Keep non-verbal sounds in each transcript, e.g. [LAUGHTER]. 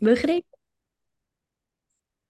Begrepen.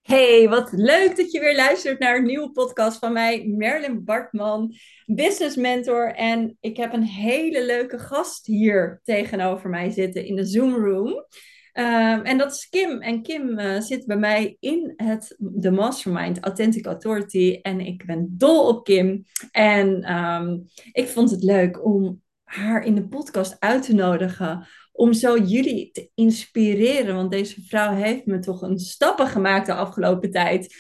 Hey, wat leuk dat je weer luistert naar een nieuwe podcast van mij, Merlin Bartman, business mentor. En ik heb een hele leuke gast hier tegenover mij zitten in de Zoom room. Ehm, en dat is Kim. En Kim eh, zit bij mij in het, de Mastermind Authentic Authority. En ik ben dol op Kim. En ehm, ik vond het leuk om haar in de podcast uit te nodigen om zo jullie te inspireren. Want deze vrouw heeft me toch een stappen gemaakt de afgelopen tijd.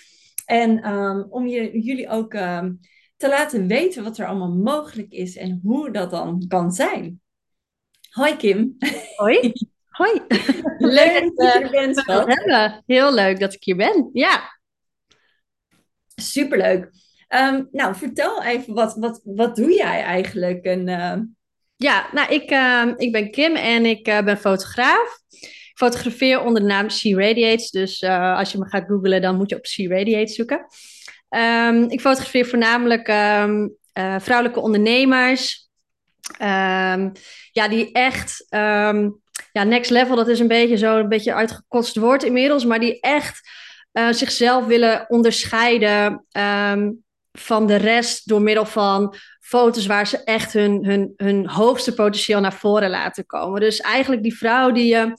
En um, om je, jullie ook um, te laten weten wat er allemaal mogelijk is en hoe dat dan kan zijn. Hoi Kim. Hoi. [LAUGHS] Hoi. Leuk dat je er bent. Hebben. Heel leuk dat ik hier ben. Ja. Superleuk. Um, nou, vertel even, wat, wat, wat doe jij eigenlijk? En, uh, ja, nou, ik, uh, ik ben Kim en ik uh, ben fotograaf. Ik fotografeer onder de naam She Radiates. Dus uh, als je me gaat googlen, dan moet je op She Radiates zoeken. Um, ik fotografeer voornamelijk um, vrouwelijke ondernemers. Ja, die echt... ja, next level, dat is een beetje zo een beetje uitgekotst woord inmiddels. Maar die echt zichzelf willen onderscheiden van de rest door middel van foto's waar ze echt hun, hun, hun hoogste potentieel naar voren laten komen. Dus eigenlijk die vrouw die je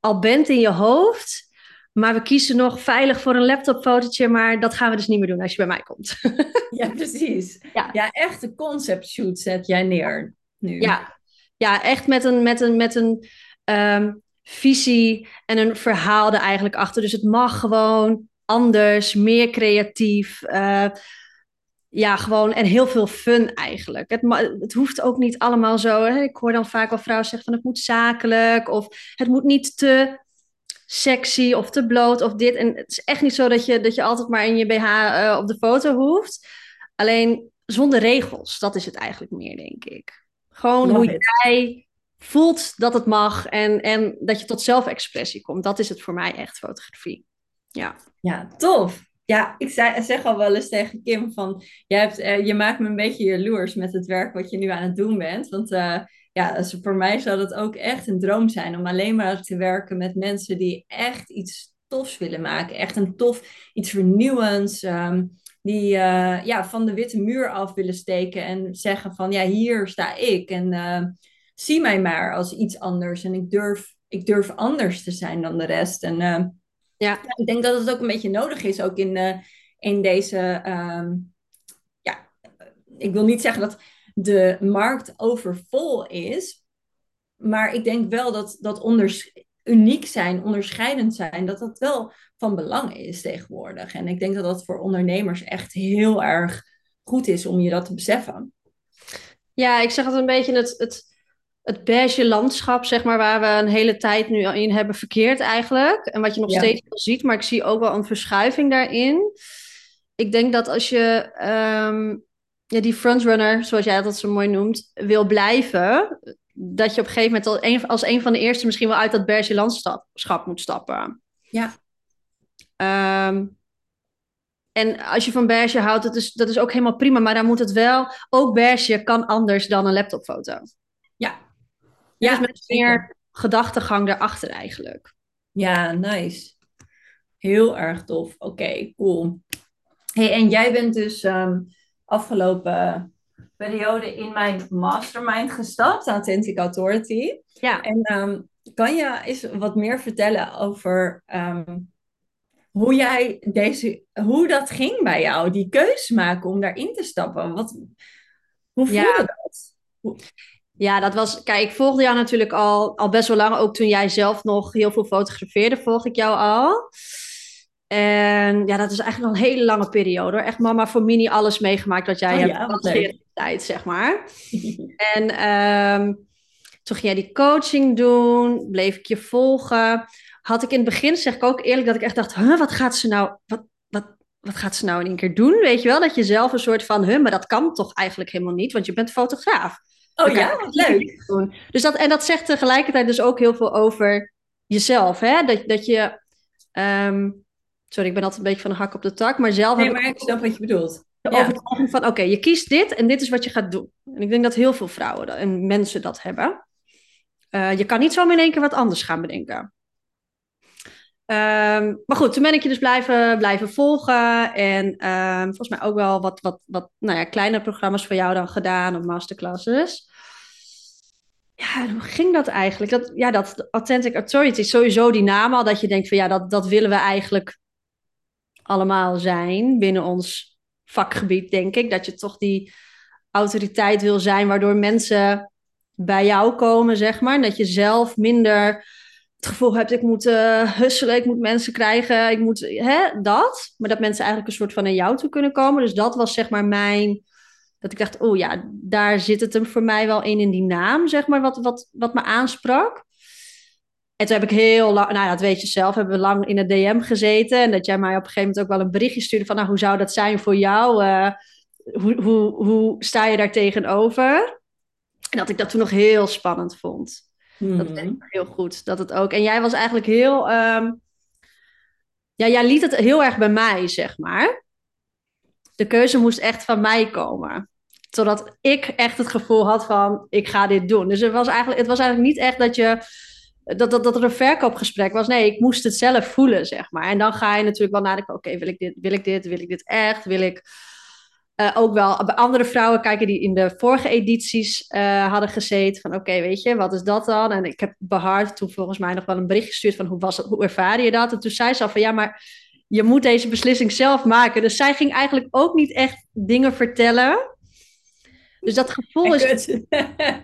al bent in je hoofd, maar we kiezen nog veilig voor een laptopfotootje, maar dat gaan we dus niet meer doen als je bij mij komt. [LAUGHS] ja, precies. Ja, ja echt een concept shoot zet jij neer nu. Ja, ja echt met een, met een, met een um, visie en een verhaal er eigenlijk achter. Dus het mag gewoon anders, meer creatief. Uh, ja, gewoon en heel veel fun eigenlijk. Het, het hoeft ook niet allemaal zo. Hè? Ik hoor dan vaak wel vrouwen zeggen van het moet zakelijk of het moet niet te sexy of te bloot of dit. En het is echt niet zo dat je, dat je altijd maar in je BH uh, op de foto hoeft. Alleen zonder regels, dat is het eigenlijk meer, denk ik. Gewoon Love hoe it. jij voelt dat het mag en, en dat je tot zelfexpressie komt. Dat is het voor mij echt, fotografie. Ja, ja tof ja, ik zeg al wel eens tegen Kim van, jij hebt, uh, je maakt me een beetje jaloers met het werk wat je nu aan het doen bent. Want uh, ja, dus voor mij zou dat ook echt een droom zijn om alleen maar te werken met mensen die echt iets tofs willen maken. Echt een tof, iets vernieuwends. Um, die uh, ja, van de witte muur af willen steken en zeggen van, ja, hier sta ik. En zie mij maar als iets anders. En ik durf, ik durf anders te zijn dan de rest. En ja. ik denk dat het ook een beetje nodig is, ook in, uh, in deze. Um, ja, ik wil niet zeggen dat de markt overvol is, maar ik denk wel dat dat onders uniek zijn, onderscheidend zijn, dat dat wel van belang is tegenwoordig. En ik denk dat dat voor ondernemers echt heel erg goed is om je dat te beseffen. Ja, ik zeg het een beetje het, het het beige landschap, zeg maar, waar we een hele tijd nu in hebben verkeerd eigenlijk. En wat je nog ja. steeds ziet, maar ik zie ook wel een verschuiving daarin. Ik denk dat als je um, ja, die frontrunner, zoals jij dat zo mooi noemt, wil blijven, dat je op een gegeven moment als een, als een van de eerste misschien wel uit dat beige landschap moet stappen. Ja. Um, en als je van beige houdt, dat is, dat is ook helemaal prima, maar dan moet het wel, ook beige kan anders dan een laptopfoto. Ja, dus met meer gedachtegang daarachter eigenlijk. Ja, nice. Heel erg tof. Oké, okay, cool. Hey, en jij bent dus um, afgelopen periode in mijn mastermind gestapt, Authentic Authority. Ja. En um, kan je eens wat meer vertellen over um, hoe jij deze, hoe dat ging bij jou, die keuze maken om daarin te stappen? Wat, hoe voelde ja. dat? Hoe... Ja, dat was. Kijk, ik volgde jou natuurlijk al, al best wel lang. Ook toen jij zelf nog heel veel fotografeerde, volg ik jou al. En ja, dat is eigenlijk al een hele lange periode. Hoor. Echt mama voor mini alles meegemaakt wat jij oh, hebt. Ja, wat de tijd, zeg maar. [LAUGHS] en um, toen ging jij die coaching doen, bleef ik je volgen. Had ik in het begin, zeg ik ook eerlijk, dat ik echt dacht: huh, wat gaat ze nou, wat, wat, wat gaat ze nou in één keer doen? Weet je wel, dat je zelf een soort van, huh, maar dat kan toch eigenlijk helemaal niet, want je bent fotograaf. Oh ja, wat leuk. Doen. Dus dat, en dat zegt tegelijkertijd dus ook heel veel over jezelf. Hè? Dat, dat je. Um, sorry, ik ben altijd een beetje van de hak op de tak, maar zelf. Nee, maar ik snap wat je bedoelt. De ja. overtuiging van: oké, okay, je kiest dit en dit is wat je gaat doen. En ik denk dat heel veel vrouwen en mensen dat hebben. Uh, je kan niet zo in één keer wat anders gaan bedenken. Ehm, maar goed, toen ben ik je dus blijven, blijven volgen. En ehm, volgens mij ook wel wat, wat, wat nou ja, kleine programma's voor jou dan gedaan, of masterclasses. Ja, hoe ging dat eigenlijk? Dat, ja, dat Authentic Authority, sowieso die naam al, dat je denkt van ja, dat, dat willen we eigenlijk allemaal zijn binnen ons vakgebied, denk ik. Dat je toch die autoriteit wil zijn, waardoor mensen bij jou komen, zeg maar. Dat je zelf minder het gevoel hebt, ik moet uh, husselen, ik moet mensen krijgen, ik moet, hè, dat. Maar dat mensen eigenlijk een soort van naar jou toe kunnen komen. Dus dat was zeg maar mijn, dat ik dacht, oh ja, daar zit het hem voor mij wel in, in die naam, zeg maar, wat, wat, wat me aansprak. En toen heb ik heel lang, nou dat weet je zelf, hebben we lang in het DM gezeten. En dat jij mij op een gegeven moment ook wel een berichtje stuurde van, nou, hoe zou dat zijn voor jou? Uh, hoe, hoe, hoe sta je daar tegenover? En dat ik dat toen nog heel spannend vond. Mm. Dat weet ik heel goed. Dat het ook. En jij was eigenlijk heel. Um... Ja, jij liet het heel erg bij mij, zeg maar. De keuze moest echt van mij komen. Zodat ik echt het gevoel had van: ik ga dit doen. Dus het was eigenlijk, het was eigenlijk niet echt dat je. Dat, dat, dat er een verkoopgesprek was. Nee, ik moest het zelf voelen, zeg maar. En dan ga je natuurlijk wel nadenken: oké, wil ik dit, wil ik dit, wil ik dit echt? Wil ik uh, ook wel bij andere vrouwen kijken die in de vorige edities uh, hadden gezeten. Van oké, weet je, wat is dat dan? En ik heb Behard toen volgens mij nog wel een bericht gestuurd van hoe, was het, hoe ervaar je dat? En toen zei ze al van ja, maar je moet deze beslissing zelf maken. Dus zij ging eigenlijk ook niet echt dingen vertellen. Dus dat gevoel is. nee,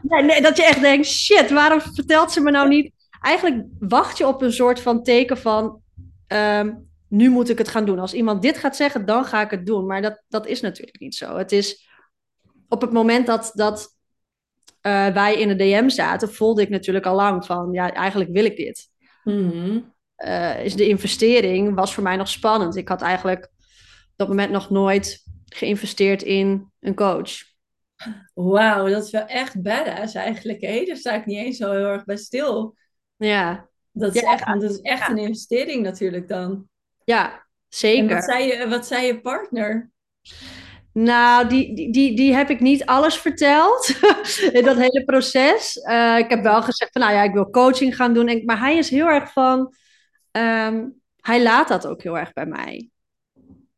[LAUGHS] nee, dat je echt denkt: shit, waarom vertelt ze me nou niet? Eigenlijk wacht je op een soort van teken van. Um, nu moet ik het gaan doen. Als iemand dit gaat zeggen, dan ga ik het doen. Maar dat, dat is natuurlijk niet zo. Het is op het moment dat, dat uh, wij in de DM zaten, voelde ik natuurlijk al lang van, ja, eigenlijk wil ik dit. Mm uh, is de investering was voor mij nog spannend. Ik had eigenlijk op dat moment nog nooit geïnvesteerd in een coach. Wauw, dat is wel echt badass eigenlijk. Hè? Daar sta ik niet eens zo heel erg bij stil. Ja. Dat is, echt, dat is echt een investering natuurlijk dan. Ja, zeker. En wat zei je, wat zei je partner? Nou, die, die, die, die heb ik niet alles verteld [LAUGHS] in dat hele proces. Uh, ik heb wel gezegd van, nou ja, ik wil coaching gaan doen. Maar hij is heel erg van, um, hij laat dat ook heel erg bij mij.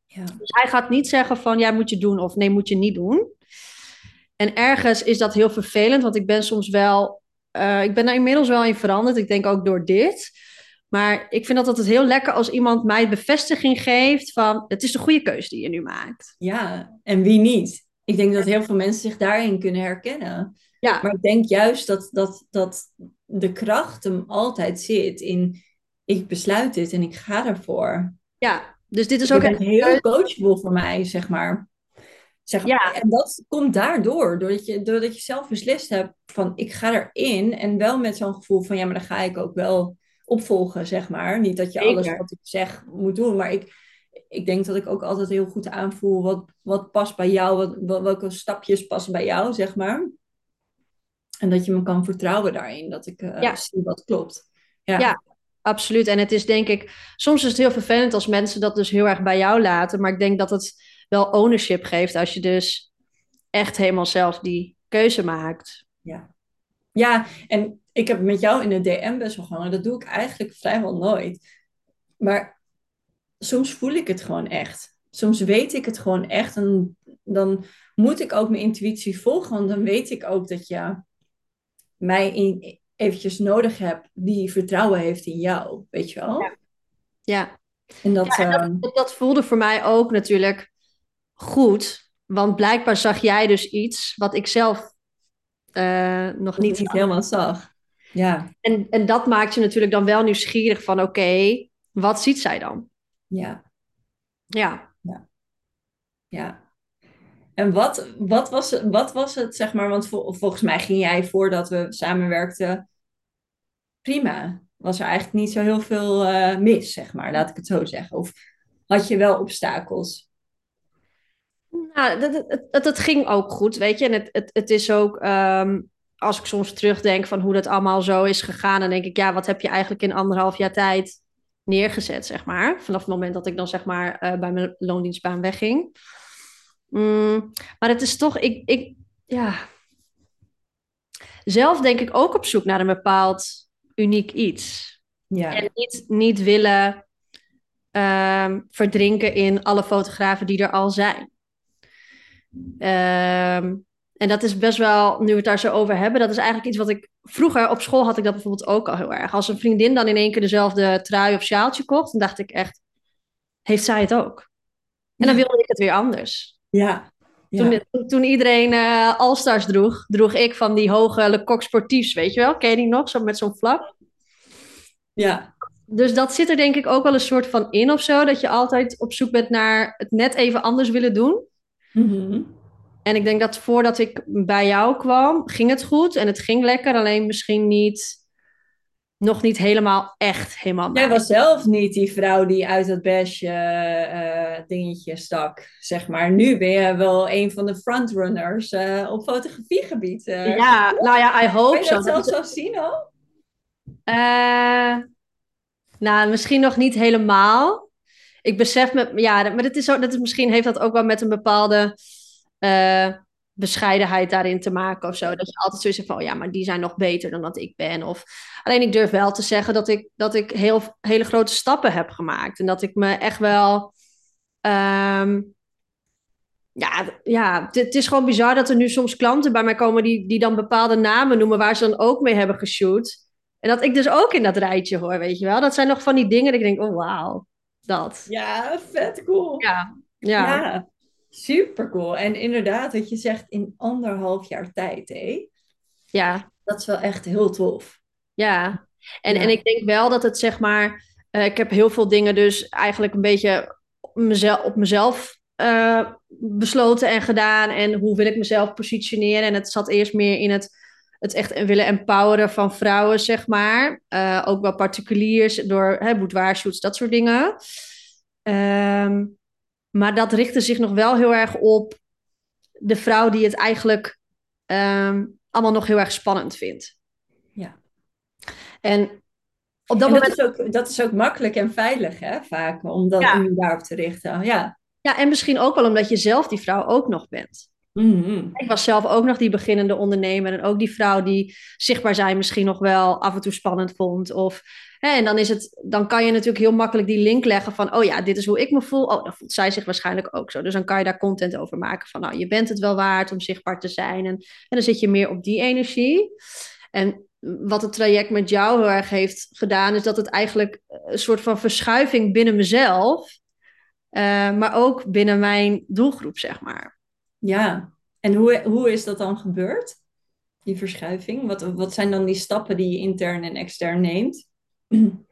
Ja. Dus hij gaat niet zeggen van, ja, moet je doen of nee, moet je niet doen. En ergens is dat heel vervelend, want ik ben soms wel, uh, ik ben daar inmiddels wel in veranderd. Ik denk ook door dit. Maar ik vind dat altijd heel lekker als iemand mij bevestiging geeft van het is de goede keuze die je nu maakt. Ja, en wie niet? Ik denk dat heel veel mensen zich daarin kunnen herkennen. Ja. Maar ik denk juist dat, dat, dat de kracht hem altijd zit in ik besluit dit en ik ga ervoor. Ja, dus dit is ook echt heel coachable voor mij, zeg maar. Zeg, ja. En dat komt daardoor, doordat je, doordat je zelf beslist hebt van ik ga erin en wel met zo'n gevoel van ja, maar dan ga ik ook wel opvolgen, zeg maar. Niet dat je alles wat ik zeg moet doen, maar ik, ik denk dat ik ook altijd heel goed aanvoel wat, wat past bij jou, wat, welke stapjes passen bij jou, zeg maar. En dat je me kan vertrouwen daarin, dat ik uh, zie wat klopt. Ja. ja. absoluut. En het is denk ik, soms is het heel vervelend als mensen dat dus heel erg bij jou laten, maar ik denk dat het wel ownership geeft als je dus echt helemaal zelf die keuze maakt. Ja, ja en ik heb met jou in de DM best wel gehangen. Dat doe ik eigenlijk vrijwel nooit. Maar soms voel ik het gewoon echt. Soms weet ik het gewoon echt. En dan moet ik ook mijn intuïtie volgen. Want dan weet ik ook dat je mij in, eventjes nodig hebt die vertrouwen heeft in jou. Weet je wel? Ja. ja. En, dat, ehm, dat, dat, voelde voor mij ook natuurlijk goed. Want blijkbaar zag jij dus iets wat ik zelf uh, nog niet, niet helemaal zag. Ja. En, en dat maakt je natuurlijk dan wel nieuwsgierig van oké, wat ziet zij dan? Ja. Ja. Ja. ja. En wat, wat, was, wat was het, zeg maar, want volgens mij ging jij voordat we samenwerkten prima. Was er eigenlijk niet zo heel veel uh, mis, zeg maar, laat ik het zo zeggen. Of had je wel obstakels? Nou, dat, dat, dat, ging ook goed, weet je. En het, het, het is ook, um, als ik soms terugdenk van hoe dat allemaal zo is gegaan, dan denk ik, ja, wat heb je eigenlijk in anderhalf jaar tijd neergezet, zeg maar. Vanaf het moment dat ik dan, zeg maar, uh, bij mijn loondienstbaan wegging. Mm, maar het is toch, ik, ik, ja. Zelf denk ik ook op zoek naar een bepaald uniek iets. Ja. En niet, niet willen ehm, verdrinken in alle fotografen die er al zijn. Ehm, en dat is best wel, nu we het daar zo over hebben, dat is eigenlijk iets wat ik vroeger op school had ik dat bijvoorbeeld ook al heel erg. Als een vriendin dan in één keer dezelfde trui of sjaaltje kocht, dan dacht ik echt, heeft zij het ook? En dan wilde ik het weer anders. Ja. ja. Toen, toen iedereen uh, All-Stars droeg, droeg ik van die hoge Le Coq Sportiefs, weet je wel? Ken je die nog, zo met zo'n flap? Ja. Dus dat zit er denk ik ook wel een soort van in of zo, dat je altijd op zoek bent naar het net even anders willen doen. Mm En ik denk dat voordat ik bij jou kwam, ging het goed en het ging lekker, alleen misschien niet, nog niet helemaal echt helemaal. Jij was zelf niet die vrouw die uit dat beige uh, dingetje stak, zeg maar. Nu ben je wel een van de frontrunners uh, op fotografiegebied. ja, nou ja, I hope Kan je dat zelf zo zien al? nou, misschien nog niet helemaal. Ik besef me, ja, maar dat is, zo, dat is misschien heeft dat ook wel met een bepaalde uh, bescheidenheid daarin te maken of zo. Dat je altijd zoiets van, oh ja, maar die zijn nog beter dan dat ik ben. Of alleen ik durf wel te zeggen dat ik, dat ik heel, hele grote stappen heb gemaakt. En dat ik me echt wel. Um, ja, ja het, het is gewoon bizar dat er nu soms klanten bij mij komen die, die dan bepaalde namen noemen waar ze dan ook mee hebben geshoot. En dat ik dus ook in dat rijtje hoor, weet je wel. Dat zijn nog van die dingen dat ik denk, oh wauw, dat. Ja, vet cool. Ja, ja. ja. Super cool. En inderdaad, wat je zegt in anderhalf jaar tijd, hé? Ja. Dat is wel echt heel tof. Ja. En, ja. en ik denk wel dat het zeg maar. Uh, ik heb heel veel dingen dus eigenlijk een beetje op mezelf, op mezelf uh, besloten en gedaan. En hoe wil ik mezelf positioneren? En het zat eerst meer in het, het echt willen empoweren van vrouwen, zeg maar. Uh, ook wel particuliers door hè, boudoirshoots, dat soort dingen. Um, maar dat richtte zich nog wel heel erg op de vrouw die het eigenlijk um, allemaal nog heel erg spannend vindt. Ja. En op dat en moment. Dat is, ook, dat is ook makkelijk en veilig, hè, vaak, om dat Ja. daarop te richten. Ja. Ja, en misschien ook wel omdat je zelf die vrouw ook nog bent. Mhm. Ik was zelf ook nog die beginnende ondernemer en ook die vrouw die zichtbaar zijn misschien nog wel af en toe spannend vond. Of, hè, en dan, is het, dan kan je natuurlijk heel makkelijk die link leggen van, oh ja, dit is hoe ik me voel. Oh, dan voelt zij zich waarschijnlijk ook zo. Dus dan kan je daar content over maken van, nou, je bent het wel waard om zichtbaar te zijn. En, dan zit je meer op die energie. En wat het traject met jou heel erg heeft gedaan, is dat het eigenlijk een soort van verschuiving binnen mezelf, uh, maar ook binnen mijn doelgroep, zeg maar. Ja, en hoe, hoe is dat dan gebeurd? Die verschuiving? Wat, wat zijn dan die stappen die je intern en extern neemt? [CLEARS THROAT]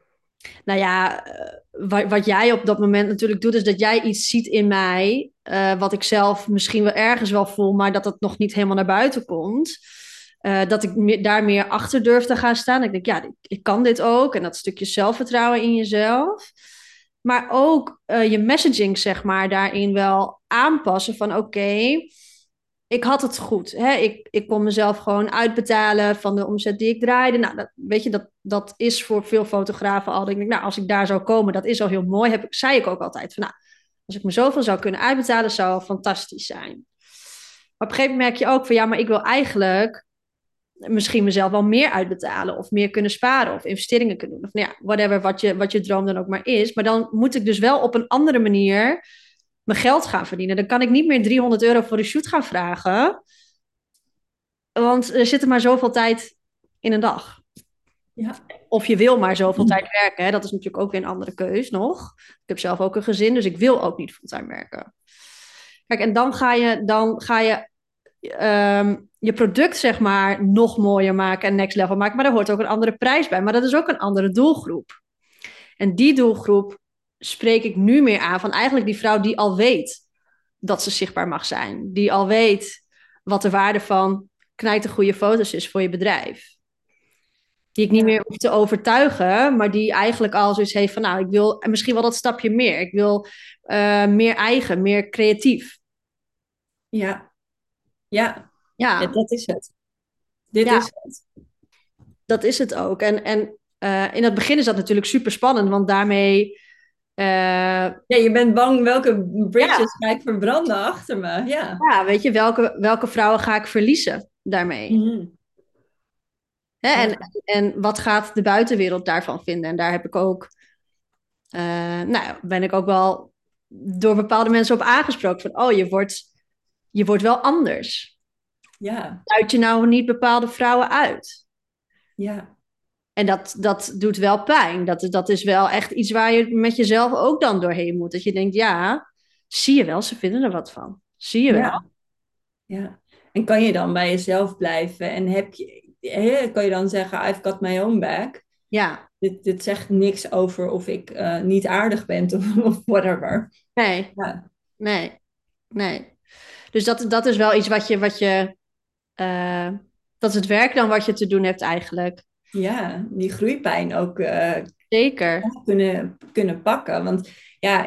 Nou ja, wat, wat jij op dat moment natuurlijk doet, is dat jij iets ziet in mij, uh, wat ik zelf misschien wel ergens wel voel, maar dat het nog niet helemaal naar buiten komt. Uh, dat ik daar meer achter durf te gaan staan. Ik denk, ja, ik, kan dit ook. En dat stukje zelfvertrouwen in jezelf. Maar ook je messaging, zeg maar, daarin wel aanpassen van oké, ik had het goed. Hè? Ik, ik kon mezelf gewoon uitbetalen van de omzet die ik draaide. Nou, dat, weet je, dat, dat is voor veel fotografen al. Ik denk, nou, als ik daar zou komen, dat is al heel mooi. Heb, zei ik ook altijd van, nou, als ik me zoveel zou kunnen uitbetalen, zou fantastisch zijn. Maar op een gegeven moment merk je ook van, ja, maar ik wil eigenlijk misschien mezelf wel meer uitbetalen of meer kunnen sparen of investeringen kunnen doen. Of nou ja, whatever wat je, wat je droom dan ook maar is. Maar dan moet ik dus wel op een andere manier mijn geld gaan verdienen. Dan kan ik niet meer 300 euro voor een shoot gaan vragen. Want er zit er maar zoveel tijd in een dag. Ja. Of je wil maar zoveel tijd werken. Hè? Dat is natuurlijk ook weer een andere keus nog. Ik heb zelf ook een gezin, dus ik wil ook niet fulltime werken. Kijk, en dan ga je, dan ga je um, je product zeg maar nog mooier maken en next level maken. Maar daar hoort ook een andere prijs bij. Maar dat is ook een andere doelgroep. En die doelgroep spreek ik nu meer aan van eigenlijk die vrouw die al weet dat ze zichtbaar mag zijn. Die al weet wat de waarde van knijten goede foto's is voor je bedrijf. Die ik niet meer hoef te overtuigen, maar die eigenlijk al zoiets heeft van nou, ik wil misschien wel dat stapje meer. Ik wil uh, meer eigen, meer creatief. Ja, ja, ja. ja dat is het. Dit Ja. is het. dat is het ook. En, en eh, in het begin is dat natuurlijk super spannend, want daarmee. Eh, Ja, je bent bang welke bridges ga ik verbranden achter me. Ja. ja, weet je, welke, welke vrouwen ga ik verliezen daarmee? Mhm. Hè? En, en wat gaat de buitenwereld daarvan vinden? En daar heb ik ook, uh, nou, ben ik ook wel door bepaalde mensen op aangesproken van, oh, je wordt, je wordt wel anders. Ja. Je nou niet bepaalde vrouwen uit? Ja. En dat, dat doet wel pijn. Dat, dat is wel echt iets waar je met jezelf ook dan doorheen moet. Dat je denkt, ja, zie je wel, ze vinden er wat van. Zie je wel. Ja. ja. En kan je dan bij jezelf blijven? En heb je, kan je dan zeggen, I've got my own back? Ja. Dit, dit zegt niks over of ik uh, niet aardig ben of, [LAUGHS] of whatever. Nee. Ja. Nee. Nee. Dus dat, dat is wel iets wat je, wat je uh, dat is het werk dan wat je te doen hebt eigenlijk. Ja, die groeipijn ook uh, Zeker. kunnen, kunnen pakken. Want ja,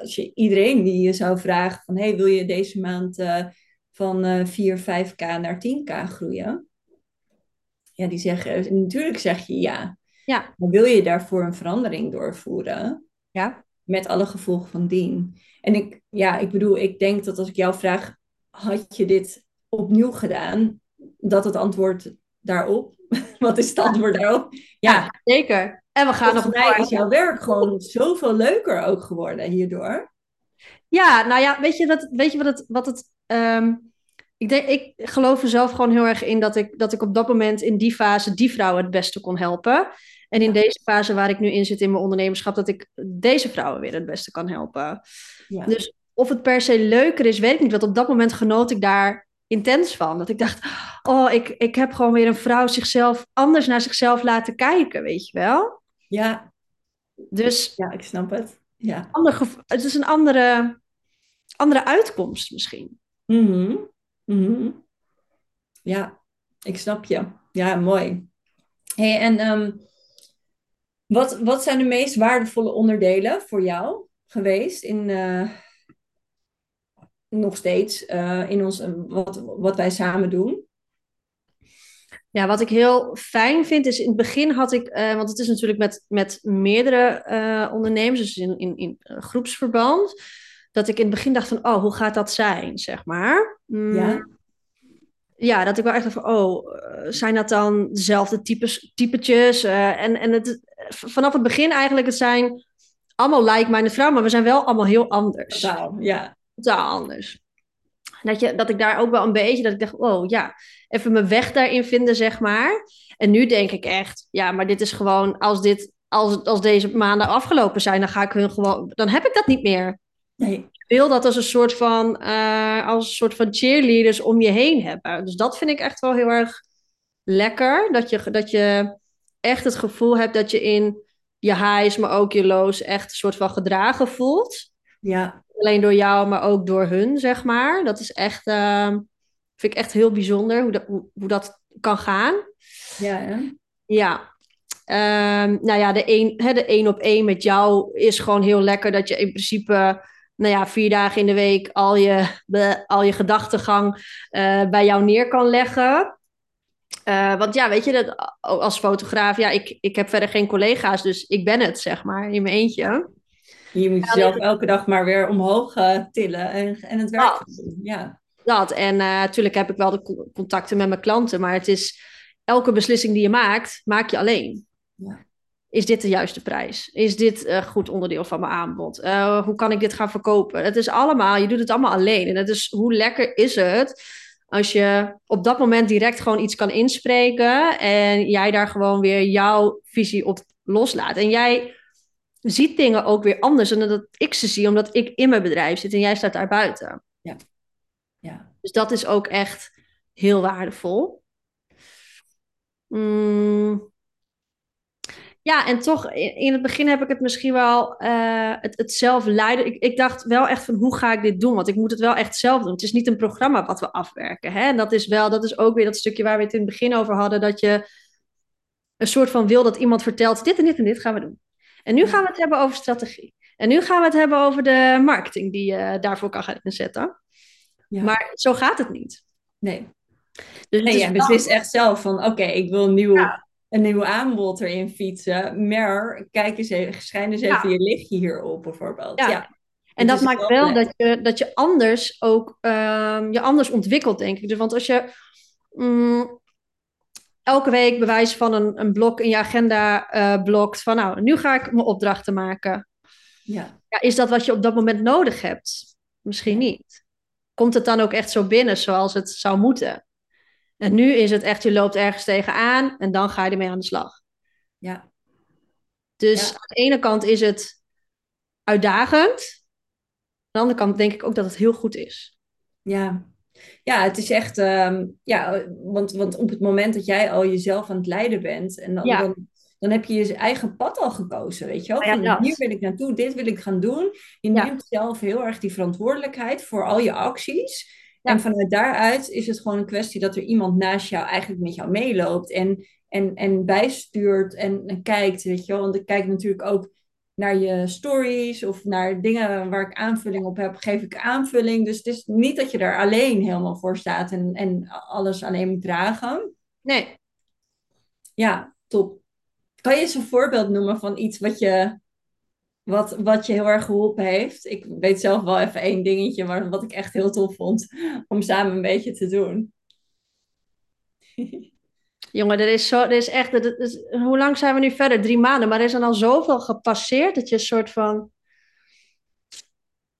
als je iedereen die je zou vragen van... hey, wil je deze maand uh, van 4, 5k naar 10k groeien? Ja, die zeggen... Natuurlijk zeg je ja. Ja. Maar wil je daarvoor een verandering doorvoeren? Ja. Met alle gevolgen van dien. En ik, ja, ik bedoel, ik denk dat als ik jou vraag... had je dit opnieuw gedaan? Dat het antwoord daarop [LAUGHS] Wat is het antwoord daarop? Ja, ja zeker. En we gaan Volgens nog mij is jouw werk gewoon zoveel leuker ook geworden hierdoor. Ja, nou ja, weet je, dat, weet je wat het... Wat het um, ik, denk, ik geloof er zelf gewoon heel erg in dat ik, dat ik op dat moment in die fase die vrouw het beste kon helpen. En in deze fase waar ik nu in zit in mijn ondernemerschap, dat ik deze vrouwen weer het beste kan helpen. Ja. Dus of het per se leuker is, weet ik niet. Want op dat moment genoot ik daar intens van. Dat ik dacht, oh, ik, ik heb gewoon weer een vrouw zichzelf anders naar zichzelf laten kijken, weet je wel? Ja. Dus. Ja, ik snap het. Ja. Ander het is een andere, andere uitkomst misschien. Mm -hmm. Ja, ik snap je. Ja, mooi. Hey, en um, wat, wat zijn de meest waardevolle onderdelen voor jou geweest in, uh, nog steeds uh, in ons, wat, wat wij samen doen. Ja, wat ik heel fijn vind is in het begin had ik, uh, want het is natuurlijk met, met meerdere uh, ondernemers, dus in, in, in groepsverband, dat ik in het begin dacht van, oh, hoe gaat dat zijn, zeg maar. Mm, ja. Ja, dat ik wel echt dacht van, oh, zijn dat dan dezelfde types, typetjes? en en het, vanaf het begin eigenlijk, het zijn allemaal like-minded vrouwen, maar we zijn wel allemaal heel anders. Wow, ja totaal anders. Dat, je, dat ik daar ook wel een beetje, dat ik dacht, oh ja, even mijn weg daarin vinden, zeg maar. En nu denk ik echt, ja, maar dit is gewoon, als, dit, als, als deze maanden afgelopen zijn, dan ga ik hun gewoon, dan heb ik dat niet meer. Nee. Ik wil dat als een soort van, uh, als een soort van cheerleaders om je heen hebben. Dus dat vind ik echt wel heel erg lekker. Dat je, dat je echt het gevoel hebt dat je in je highs, maar ook je lows echt een soort van gedragen voelt. Ja alleen door jou, maar ook door hun, zeg maar. Dat is echt, uh, vind ik echt heel bijzonder hoe dat, hoe, hoe dat kan gaan. Ja, hè? Ja. Um, nou ja, de één hè, de één op één met jou is gewoon heel lekker dat je in principe nou ja, vier dagen in de week al je, al je gedachtegang uh, bij jou neer kan leggen. Uh, want ja, weet je, dat, als fotograaf, ja, ik, ik heb verder geen collega's, dus ik ben het, zeg maar, in mijn eentje. Je moet jezelf elke dag maar weer omhoog uh, tillen en, en het werk doen. Ja. Dat. En natuurlijk uh, heb ik wel de contacten met mijn klanten, maar het is elke beslissing die je maakt, maak je alleen. Ja. Is dit de juiste prijs? Is dit een goed onderdeel van mijn aanbod? Uh, hoe kan ik dit gaan verkopen? Het is allemaal, je doet het allemaal alleen. En het is, hoe lekker is het als je op dat moment direct gewoon iets kan inspreken en jij daar gewoon weer jouw visie op loslaat. En jij ziet dingen ook weer anders dan dat ik ze zie, omdat ik in mijn bedrijf zit en jij staat daar buiten. Ja. ja. Dus dat is ook echt heel waardevol. Mm. Ja, en toch, in het begin heb ik het misschien wel uh, het, het zelf leiden. Ik, ik dacht wel echt van hoe ga ik dit doen? Want ik moet het wel echt zelf doen. Het is niet een programma wat we afwerken. Hè? En dat is wel, dat is ook weer dat stukje waar we het in het begin over hadden. Dat je een soort van wil dat iemand vertelt: dit en dit en dit gaan we doen. En nu gaan we het hebben over strategie. En nu gaan we het hebben over de marketing die je daarvoor kan gaan inzetten. Ja. Maar zo gaat het niet. Nee. Dus nee, je beslist echt zelf van oké, okay, ik wil een nieuw, ja. een nieuw aanbod erin fietsen. Maar kijk eens even, schijn eens even ja. je lichtje hierop bijvoorbeeld. Ja. En dat maakt wel dat je, dat je anders ook um, je anders ontwikkelt, denk ik. Dus want als je. Um, elke week bewijs van een, een blok in je agenda uh, blokt. Van nou, nu ga ik mijn opdrachten maken. Ja. ja. Is dat wat je op dat moment nodig hebt? Misschien niet. Komt het dan ook echt zo binnen zoals het zou moeten? En nu is het echt, je loopt ergens tegenaan en dan ga je ermee aan de slag. Ja. Dus aan de ene kant is het uitdagend. Aan de andere kant denk ik ook dat het heel goed is. Ja, ja, het is echt, ehm, ja, want, want op het moment dat jij al jezelf aan het leiden bent, en dan, dan, dan, heb je je eigen pad al gekozen, weet je wel. Van, hier wil ik naartoe, dit wil ik gaan doen. Je neemt zelf heel erg die verantwoordelijkheid voor al je acties. En vanuit daaruit is het gewoon een kwestie dat er iemand naast jou eigenlijk met jou meeloopt en, en, en bijstuurt en, en kijkt, weet je wel. Want ik kijk natuurlijk ook naar je stories of naar dingen waar ik aanvulling op heb, geef ik aanvulling. Dus het is niet dat je er alleen helemaal voor staat en, en alles alleen moet dragen. Nee. Ja, top. Kan je eens een voorbeeld noemen van iets wat je, wat, wat je heel erg geholpen heeft? Ik weet zelf wel even één dingetje, maar wat ik echt heel tof vond om samen een beetje te doen. [LAUGHS] Jongen, er is, zo, er is echt. Er is, hoe lang zijn we nu verder? Drie maanden. Maar er is dan al zoveel gepasseerd dat je een soort van.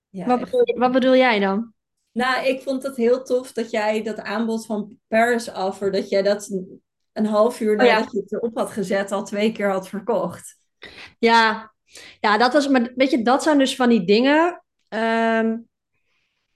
Ja, wat, bedoel, wat bedoel jij dan? Nou, ik vond het heel tof dat jij dat aanbod van Paris Offer, dat jij dat een half uur oh nadat je het erop had gezet, al twee keer had verkocht. Ja, ja dat was. Maar weet je, dat zijn dus van die dingen. Ehm,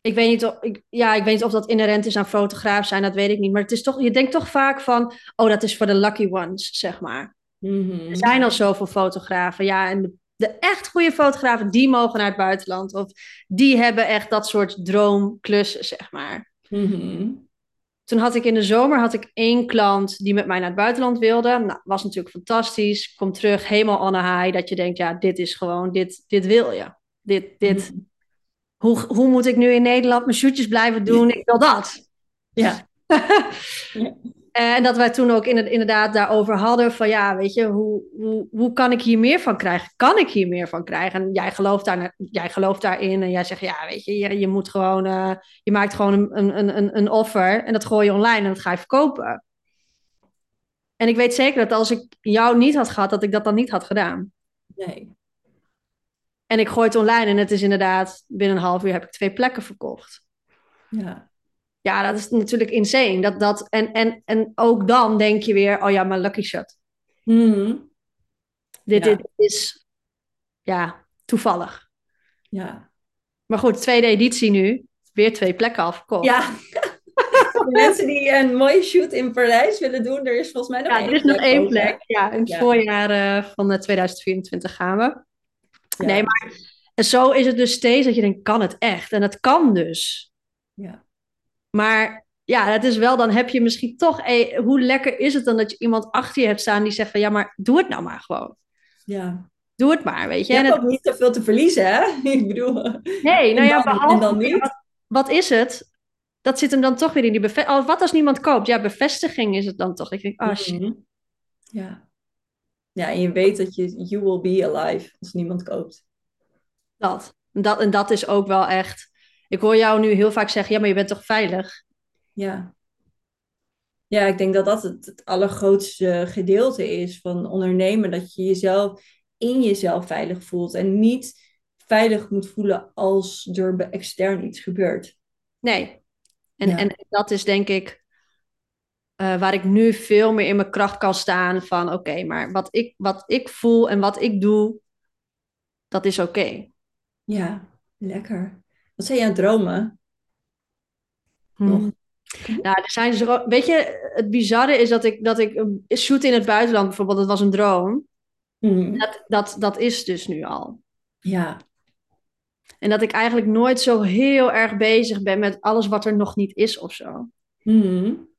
ik weet niet of, ik, ja, ik weet niet of dat inherent is aan fotograaf zijn, dat weet ik niet. Maar het is toch, je denkt toch vaak van, oh, dat is voor de lucky ones, zeg maar. Mhm. Er zijn al zoveel fotografen. Ja, en de, de, echt goede fotografen, die mogen naar het buitenland. Of die hebben echt dat soort droomklussen, zeg maar. Mhm. Toen had ik in de zomer had ik één klant die met mij naar het buitenland wilde. Nou, was natuurlijk fantastisch. Kom terug, helemaal on high. Dat je denkt, ja, dit is gewoon, dit, dit wil je. Dit, dit, mhm hoe, hoe moet ik nu in Nederland mijn shootjes blijven doen? Ik wil dat. Ja. [LAUGHS] En dat wij toen ook inderdaad daarover hadden van ja, weet je, hoe, hoe, hoe kan ik hier meer van krijgen? Kan ik hier meer van krijgen? En jij gelooft, daar, jij gelooft daarin en jij zegt ja, weet je, je, je moet gewoon, uh, je maakt gewoon een, een, een, een offer en dat gooi je online en dat ga je verkopen. En ik weet zeker dat als ik jou niet had gehad, dat ik dat dan niet had gedaan. Nee. En ik gooi het online en het is inderdaad, binnen een half uur heb ik twee plekken verkocht. Ja. Ja, dat is natuurlijk insane. Dat, dat, en, en, en ook dan denk je weer, oh ja, maar lucky shot. Mm dit, dit is, ja, toevallig. Ja. Maar goed, tweede editie nu. Weer twee plekken afgekocht. Ja. [LAUGHS] Mensen die een mooie shoot in Parijs willen doen, er is volgens mij nog ja, één er is nog één plek. Ja, in het voorjaar uh, van 2024 gaan we. Nee, maar en zo is het dus steeds dat je denkt, kan het echt? En het kan dus. Ja. Maar ja, dat is wel, dan heb je misschien toch, hey, hoe lekker is het dan dat je iemand achter je hebt staan die zegt van, ja, maar doe het nou maar gewoon. Ja. Doe het maar, weet je. Je en hebt ook niet te veel te verliezen, hè? [LAUGHS] Ik bedoel... Nee, nou ja, behalve... En dan niet? Wat, wat, is het? Dat zit hem dan toch weer in die bevestiging. Wat als niemand koopt? Ja, bevestiging is het dan toch. Ik denk, oh shit. Mhm. Ja. Ja, en je weet dat je, you will be alive als niemand koopt. Dat. En, dat. en dat is ook wel echt. Ik hoor jou nu heel vaak zeggen: ja, maar je bent toch veilig? Ja. Ja, ik denk dat dat het, het allergrootste gedeelte is van ondernemen. Dat je jezelf in jezelf veilig voelt. En niet veilig moet voelen als er extern iets gebeurt. Nee. En, en dat is denk ik uh, waar ik nu veel meer in mijn kracht kan staan. Van oké, maar wat ik, wat ik voel en wat ik doe, dat is oké. Ja, lekker. Wat zijn jouw dromen? Hmm. Nou, er zijn zo, weet je, het bizarre is dat ik, dat ik shoot in het buitenland bijvoorbeeld, dat was een droom. Hmm. Dat, dat, dat is dus nu al. Ja. En dat ik eigenlijk nooit zo heel erg bezig ben met alles wat er nog niet is of zo. Hmm.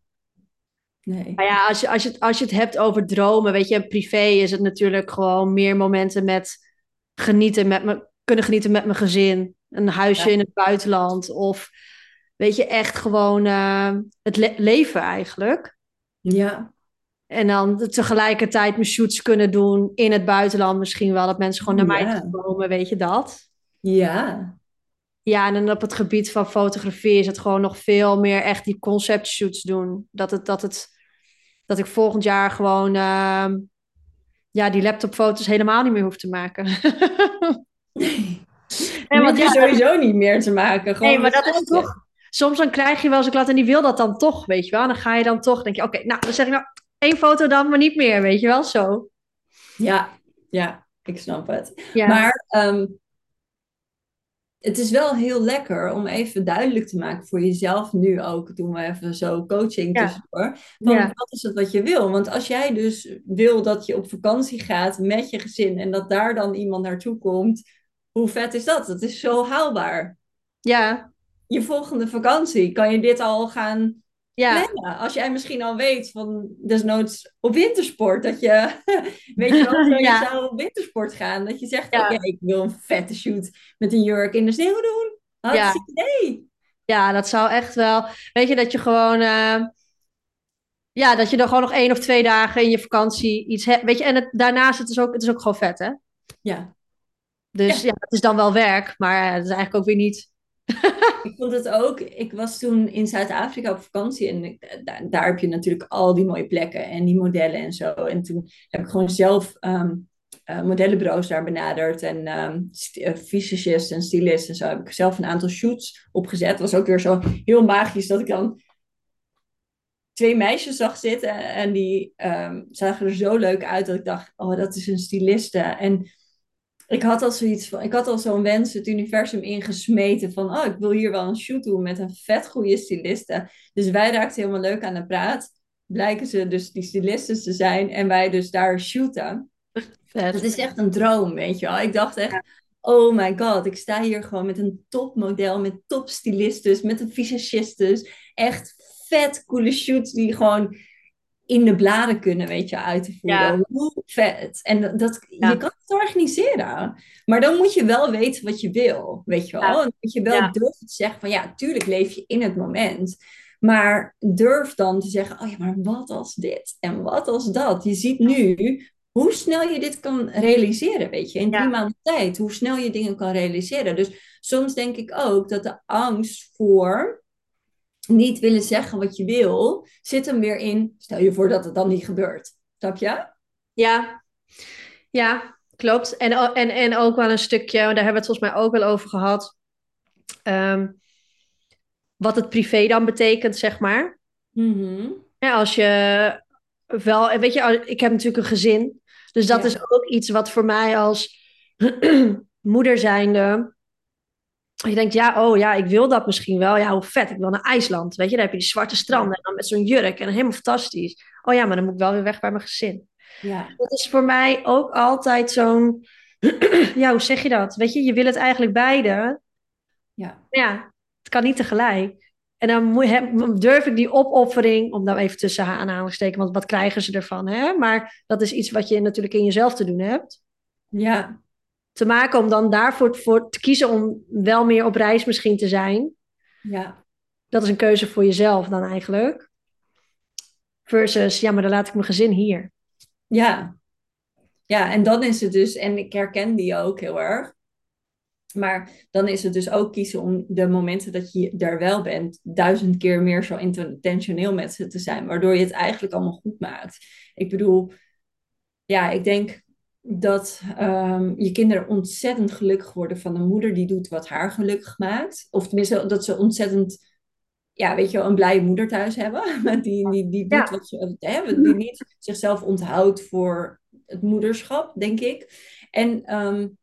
Nee. Maar ja, als je, als, je, als je het hebt over dromen, weet je, privé is het natuurlijk gewoon meer momenten met genieten met me, kunnen genieten met mijn gezin. Een huisje in het buitenland. Of weet je, echt gewoon uh, het leven eigenlijk. Ja. En dan tegelijkertijd mijn shoots kunnen doen in het buitenland misschien wel. Dat mensen gewoon naar mij komen, weet je dat? Ja. Ja, en dan op het gebied van fotografie is het gewoon nog veel meer echt die concept shoots doen. Dat het, dat het, dat ik volgend jaar gewoon ehm, ja, die laptopfoto's helemaal niet meer hoef te maken. [LAUGHS] En want je sowieso niet meer te maken. Gewoon nee, maar dat is toch. Soms dan krijg je wel eens een klant en die wil dat dan toch, weet je wel. En dan ga je dan toch, denk je, oké, nou, dan zeg ik nou één foto dan, maar niet meer, weet je wel, zo. Ja, ja, ik snap het. Maar ehm, het is wel heel lekker om even duidelijk te maken voor jezelf nu ook. Doen we even zo coaching ja. tussendoor. Van wat is het wat je wil? Want als jij dus wil dat je op vakantie gaat met je gezin en dat daar dan iemand naartoe komt, hoe vet is dat? Dat is zo haalbaar. Ja. Je volgende vakantie kan je dit al gaan ja. Als jij misschien al weet van desnoods op wintersport, dat je, [LAUGHS] weet je wel, [LAUGHS] ja. je zou op wintersport gaan. Dat je zegt, oké, ik wil een vette shoot met een jurk in de sneeuw doen. Hartstikke ja. idee. Ja, dat zou echt wel, weet je, dat je gewoon, uh, ja, dat je dan gewoon nog één of twee dagen in je vakantie iets hebt. Weet je, en het, daarnaast, het is, ook, het is ook gewoon vet, hè? Ja. Dus ja, het is dan wel werk, maar het is eigenlijk ook weer niet [LAUGHS] ik vond het ook. Ik was toen in Zuid-Afrika op vakantie en daar, daar, heb je natuurlijk al die mooie plekken en die modellen en zo. En toen heb ik gewoon zelf um, modellenbureaus daar benaderd en um, en stylists en zo. Heb ik zelf een aantal shoots opgezet. Het was ook weer zo heel magisch dat ik dan twee meisjes zag zitten en die um, zagen er zo leuk uit dat ik dacht, oh, dat is een styliste. En ik had al zoiets van, ik had al zo'n wens het universum ingesmeten van, oh, ik wil hier wel een shoot doen met een vet goede styliste. Dus wij raakten helemaal leuk aan de praat. Blijken ze dus die stylisten te zijn en wij dus daar shooten. Vet. Dat is echt een droom, weet je wel. Ik dacht echt, oh my god, ik sta hier gewoon met een topmodel, met topstylistes, met een visagistes. Echt vet coole shoots die gewoon in de bladen kunnen, weet je, uit te voeren. Hoe vet. En dat, je kan het organiseren. Maar dan moet je wel weten wat je wil, weet je wel. Ja. Dan moet je wel durven te zeggen van, ja, tuurlijk leef je in het moment. Maar durf dan te zeggen, oh ja, maar wat als dit? En wat als dat? Je ziet nu hoe snel je dit kan realiseren, weet je. In drie maanden tijd, hoe snel je dingen kan realiseren. Dus soms denk ik ook dat de angst voor niet willen zeggen wat je wil, zit hem weer in, stel je voor dat het dan niet gebeurt. Snap je? Ja, ja klopt. En, en, en ook wel een stukje, daar hebben we het volgens mij ook wel over gehad, ehm, wat het privé dan betekent, zeg maar. Mm ja, als je wel, weet je, ik heb natuurlijk een gezin, dus dat is ook iets wat voor mij als [CLEARS THROAT] moeder zijnde je denkt, ja, oh ja, ik wil dat misschien wel. Ja, hoe vet. Ik wil naar IJsland. Weet je, daar heb je die zwarte stranden en dan met zo'n jurk en helemaal fantastisch. Oh ja, maar dan moet ik wel weer weg bij mijn gezin. Ja. Dat is voor mij ook altijd zo'n, [CLEARS THROAT] ja, hoe zeg je dat? Weet je, je wil het eigenlijk beide. Ja. Ja, het kan niet tegelijk. En dan durf ik die opoffering, om nou even tussen aan te steken, want wat krijgen ze ervan? Hè? Maar dat is iets wat je natuurlijk in jezelf te doen hebt. Ja, te maken om dan daarvoor voor te kiezen om wel meer op reis misschien te zijn. Ja. Dat is een keuze voor jezelf dan eigenlijk. Versus, ja, maar dan laat ik mijn gezin hier. Ja. Ja, en dan is het dus, en ik herken die ook heel erg. Maar dan is het dus ook kiezen om de momenten dat je daar wel bent, duizend keer meer zo intentioneel met ze te zijn, waardoor je het eigenlijk allemaal goed maakt. Ik bedoel, ja, ik denk dat um, je kinderen ontzettend gelukkig worden van een moeder die doet wat haar gelukkig maakt. Of tenminste, dat ze ontzettend, ja, weet je wel, een blije moeder thuis hebben. [LAUGHS] Die, die, die doet wat ze hebben, die niet zichzelf onthoudt voor het moederschap, denk ik. En um,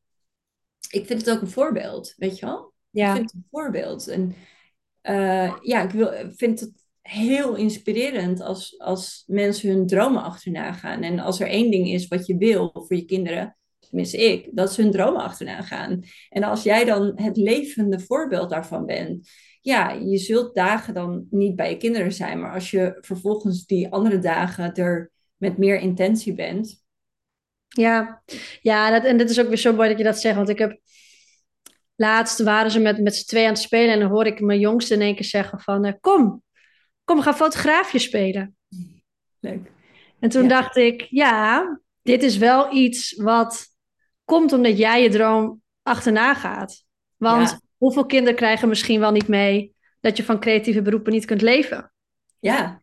ik vind het ook een voorbeeld, weet je wel? Ja. Ik vind het een voorbeeld. En uh, ja, ik wil, vind het heel inspirerend als, als mensen hun dromen achterna gaan. En als er één ding is wat je wil voor je kinderen, tenminste ik, dat ze hun dromen achterna gaan. En als jij dan het levende voorbeeld daarvan bent, ja, je zult dagen dan niet bij je kinderen zijn, maar als je vervolgens die andere dagen er met meer intentie bent. Ja, ja dat, en dat is ook weer zo mooi dat je dat zegt, want ik heb laatst waren ze met, met z'n twee aan het spelen en dan hoor ik mijn jongste in één keer zeggen van, uh, kom, kom, we gaan fotograafje spelen. Leuk. En toen dacht ik, ja, dit is wel iets wat komt omdat jij je droom achterna gaat. Want hoeveel kinderen krijgen misschien wel niet mee dat je van creatieve beroepen niet kunt leven? Ja.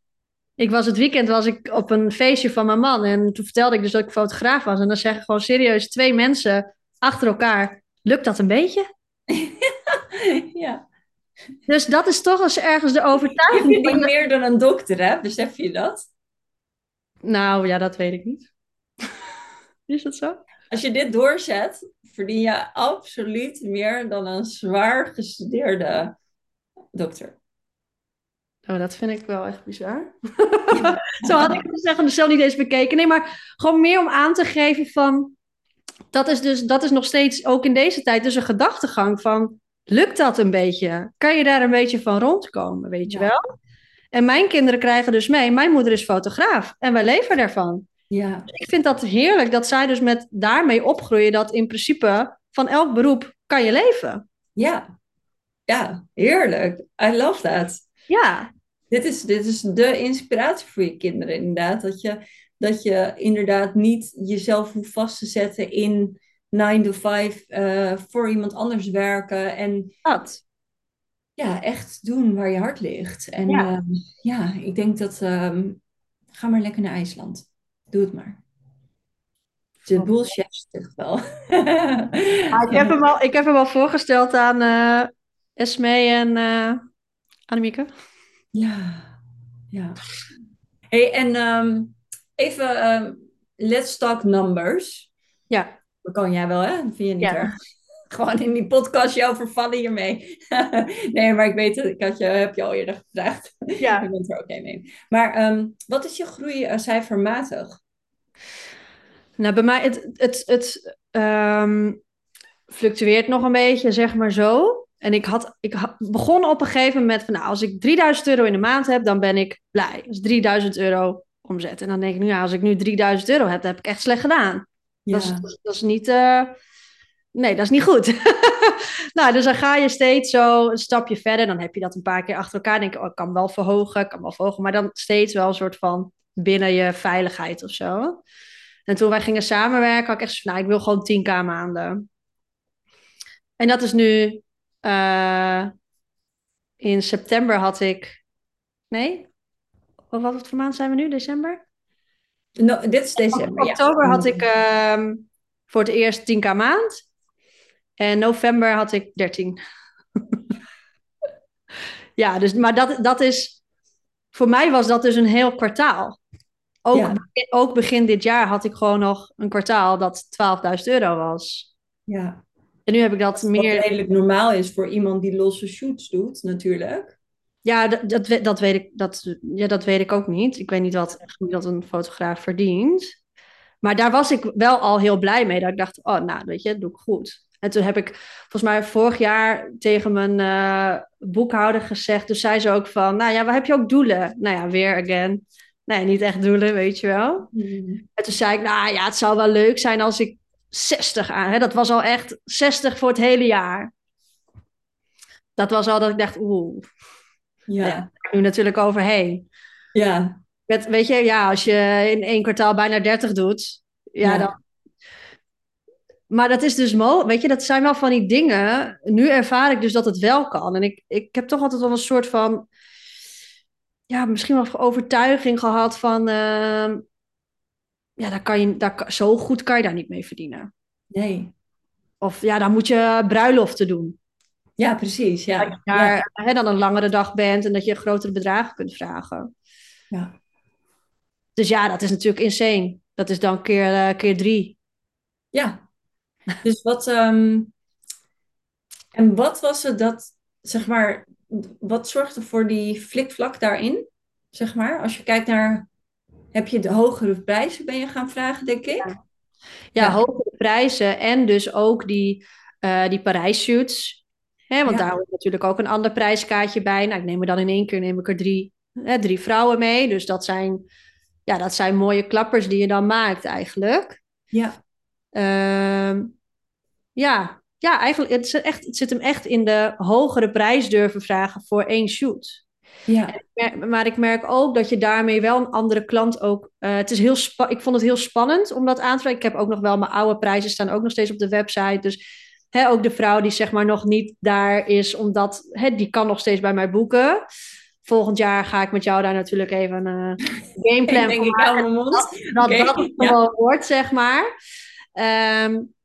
Ik was het weekend was ik op een feestje van mijn man. En toen vertelde ik dus dat ik fotograaf was. En dan zeggen gewoon serieus twee mensen achter elkaar. Lukt dat een beetje? [LAUGHS] ja. Dus dat is toch eens ergens de Je overtuiging. verdient meer dan een dokter, hè? Besef je dat? Nou ja, dat weet ik niet. [LAUGHS] Is dat zo? Als je dit doorzet, verdien je absoluut meer dan een zwaar gestudeerde dokter. Oh, dat vind ik wel echt bizar. [LAUGHS] Zo had ik het zeggen, zelf niet eens bekeken. Nee, maar gewoon meer om aan te geven van... Dat is dus, dat is nog steeds, ook in deze tijd, dus een gedachtegang van... Lukt dat een beetje? Kan je daar een beetje van rondkomen, weet je Ja. wel? En mijn kinderen krijgen dus mee, mijn moeder is fotograaf en wij leven daarvan. Ja. Ik vind dat heerlijk dat zij dus met daarmee opgroeien dat in principe van elk beroep kan je leven. Ja. Ja, heerlijk. I love that. Ja, Dit is, dit is de inspiratie voor je kinderen, inderdaad. Dat je, dat je inderdaad niet jezelf hoeft vast te zetten in 9 to 5 eh, voor iemand anders werken. En dat. ja, echt doen waar je hart ligt. En Ja. ja, ja ik denk dat. ehm, ga maar lekker naar IJsland. Doe het maar. De bullshit zegt wel. [LAUGHS] Ah, ik, heb hem al, ik heb hem al voorgesteld aan eh Esme en eh Annemieke. Ja, ja. Hey, en ehm, even, ehm, let's talk numbers. Ja, Dat kan jij wel, hè? Dat vind je niet Ja. erg. [LAUGHS] Gewoon in die podcast jou vervallen hiermee. [LAUGHS] nee, maar ik weet het, ik had je, heb je al eerder gevraagd. ja. [LAUGHS] Ik ben er oké mee. Maar ehm, wat is je groei eh, cijfermatig? Nou, bij mij, het, het, het ehm, fluctueert nog een beetje, zeg maar zo. En ik, had, ik begon op een gegeven moment van, nou, als ik 3000 euro in de maand heb, dan ben ik blij. Is 3000 euro omzet. En dan denk ik, nu, als ik nu 3000 euro heb, dan heb ik echt slecht gedaan. Dat, is, is niet, eh, nee, dat is niet goed. [LAUGHS] nou, dus dan ga je steeds zo een stapje verder. Dan heb je dat een paar keer achter elkaar. Denk je, oh, ik kan wel verhogen, ik kan wel verhogen. Maar dan steeds wel een soort van binnen je veiligheid of zo. En toen wij gingen samenwerken, had ik echt zo van, nou, ik wil gewoon 10k maanden. En dat is nu, eh, in september had ik, nee, wat, wat voor maand zijn we nu? December? No, dit is december, ja. Oktober had ik ehm, voor het eerst 10k maand. En november had ik 13. [LAUGHS] ja, dus, maar dat, dat is... Voor mij was dat dus een heel kwartaal. Ook, Ja. ook begin dit jaar had ik gewoon nog een kwartaal dat 12.000 euro was. Ja. En nu heb ik dat Wat meer... redelijk normaal is voor iemand die losse shoots doet, natuurlijk. Ja, dat, dat, dat, weet ik, dat, ja, dat weet ik ook niet. Ik weet niet wat dat een fotograaf verdient. Maar daar was ik wel al heel blij mee. Dat ik dacht, oh, nou, weet je, dat doe ik goed. En toen heb ik volgens mij vorig jaar tegen mijn eh, boekhouder gezegd. Dus zei ze ook van, nou ja, waar heb je ook doelen? Nou ja, weer again. Nee, niet echt doelen, weet je wel. En toen zei ik, nou ja, het zou wel leuk zijn als ik 60 aan... Hè, dat was al echt 60 voor het hele jaar. Dat was al dat ik dacht, oeh, Ja. Ja. nu natuurlijk overheen. Ja. Met, weet je, ja, als je in één kwartaal bijna 30 doet, ja, Ja. dan. Maar dat is dus mo, weet je, dat zijn wel van die dingen. Nu ervaar ik dus dat het wel kan. En ik, ik heb toch altijd wel een soort van, ja, misschien wel overtuiging gehad van, ehm, ja, daar kan je, daar, zo goed kan je daar niet mee verdienen. Nee. Of ja, dan moet je bruiloften doen. Ja, precies. Ja. Dat je daar hè, dan een langere dag bent en dat je grotere bedragen kunt vragen. Ja. Dus ja, dat is natuurlijk insane. Dat is dan keer, eh, keer drie. Ja. Dus wat, ehm, en wat was het dat, zeg maar, wat zorgde voor die flikvlak daarin? Zeg maar, als je kijkt naar, heb je de hogere prijzen ben je gaan vragen, denk ik? Ja, Ja. hogere prijzen en dus ook die, eh die Parijs-shoots. Want Ja. daar hoort natuurlijk ook een ander prijskaartje bij. Nou, ik neem er dan in één keer neem ik er drie, hè, drie vrouwen mee. Dus dat zijn, ja, dat zijn mooie klappers die je dan maakt eigenlijk. Ja. Ehm, ja, ja, eigenlijk, het, is echt, het zit hem echt in de hogere prijs durven vragen voor één shoot. Ja. Maar, maar ik merk ook dat je daarmee wel een andere klant ook. eh, het is heel ik vond het heel spannend om dat aan te vragen. Ik heb ook nog wel mijn oude prijzen staan ook nog steeds op de website. Dus hè, ook de vrouw die zeg maar nog niet daar is, omdat hè, die kan nog steeds bij mij boeken. volgend jaar ga ik met jou daar natuurlijk even een uh, [LAUGHS] gameplan voor maken. Dat dat, okay, dat het ja. gewoon wordt, zeg maar. Um,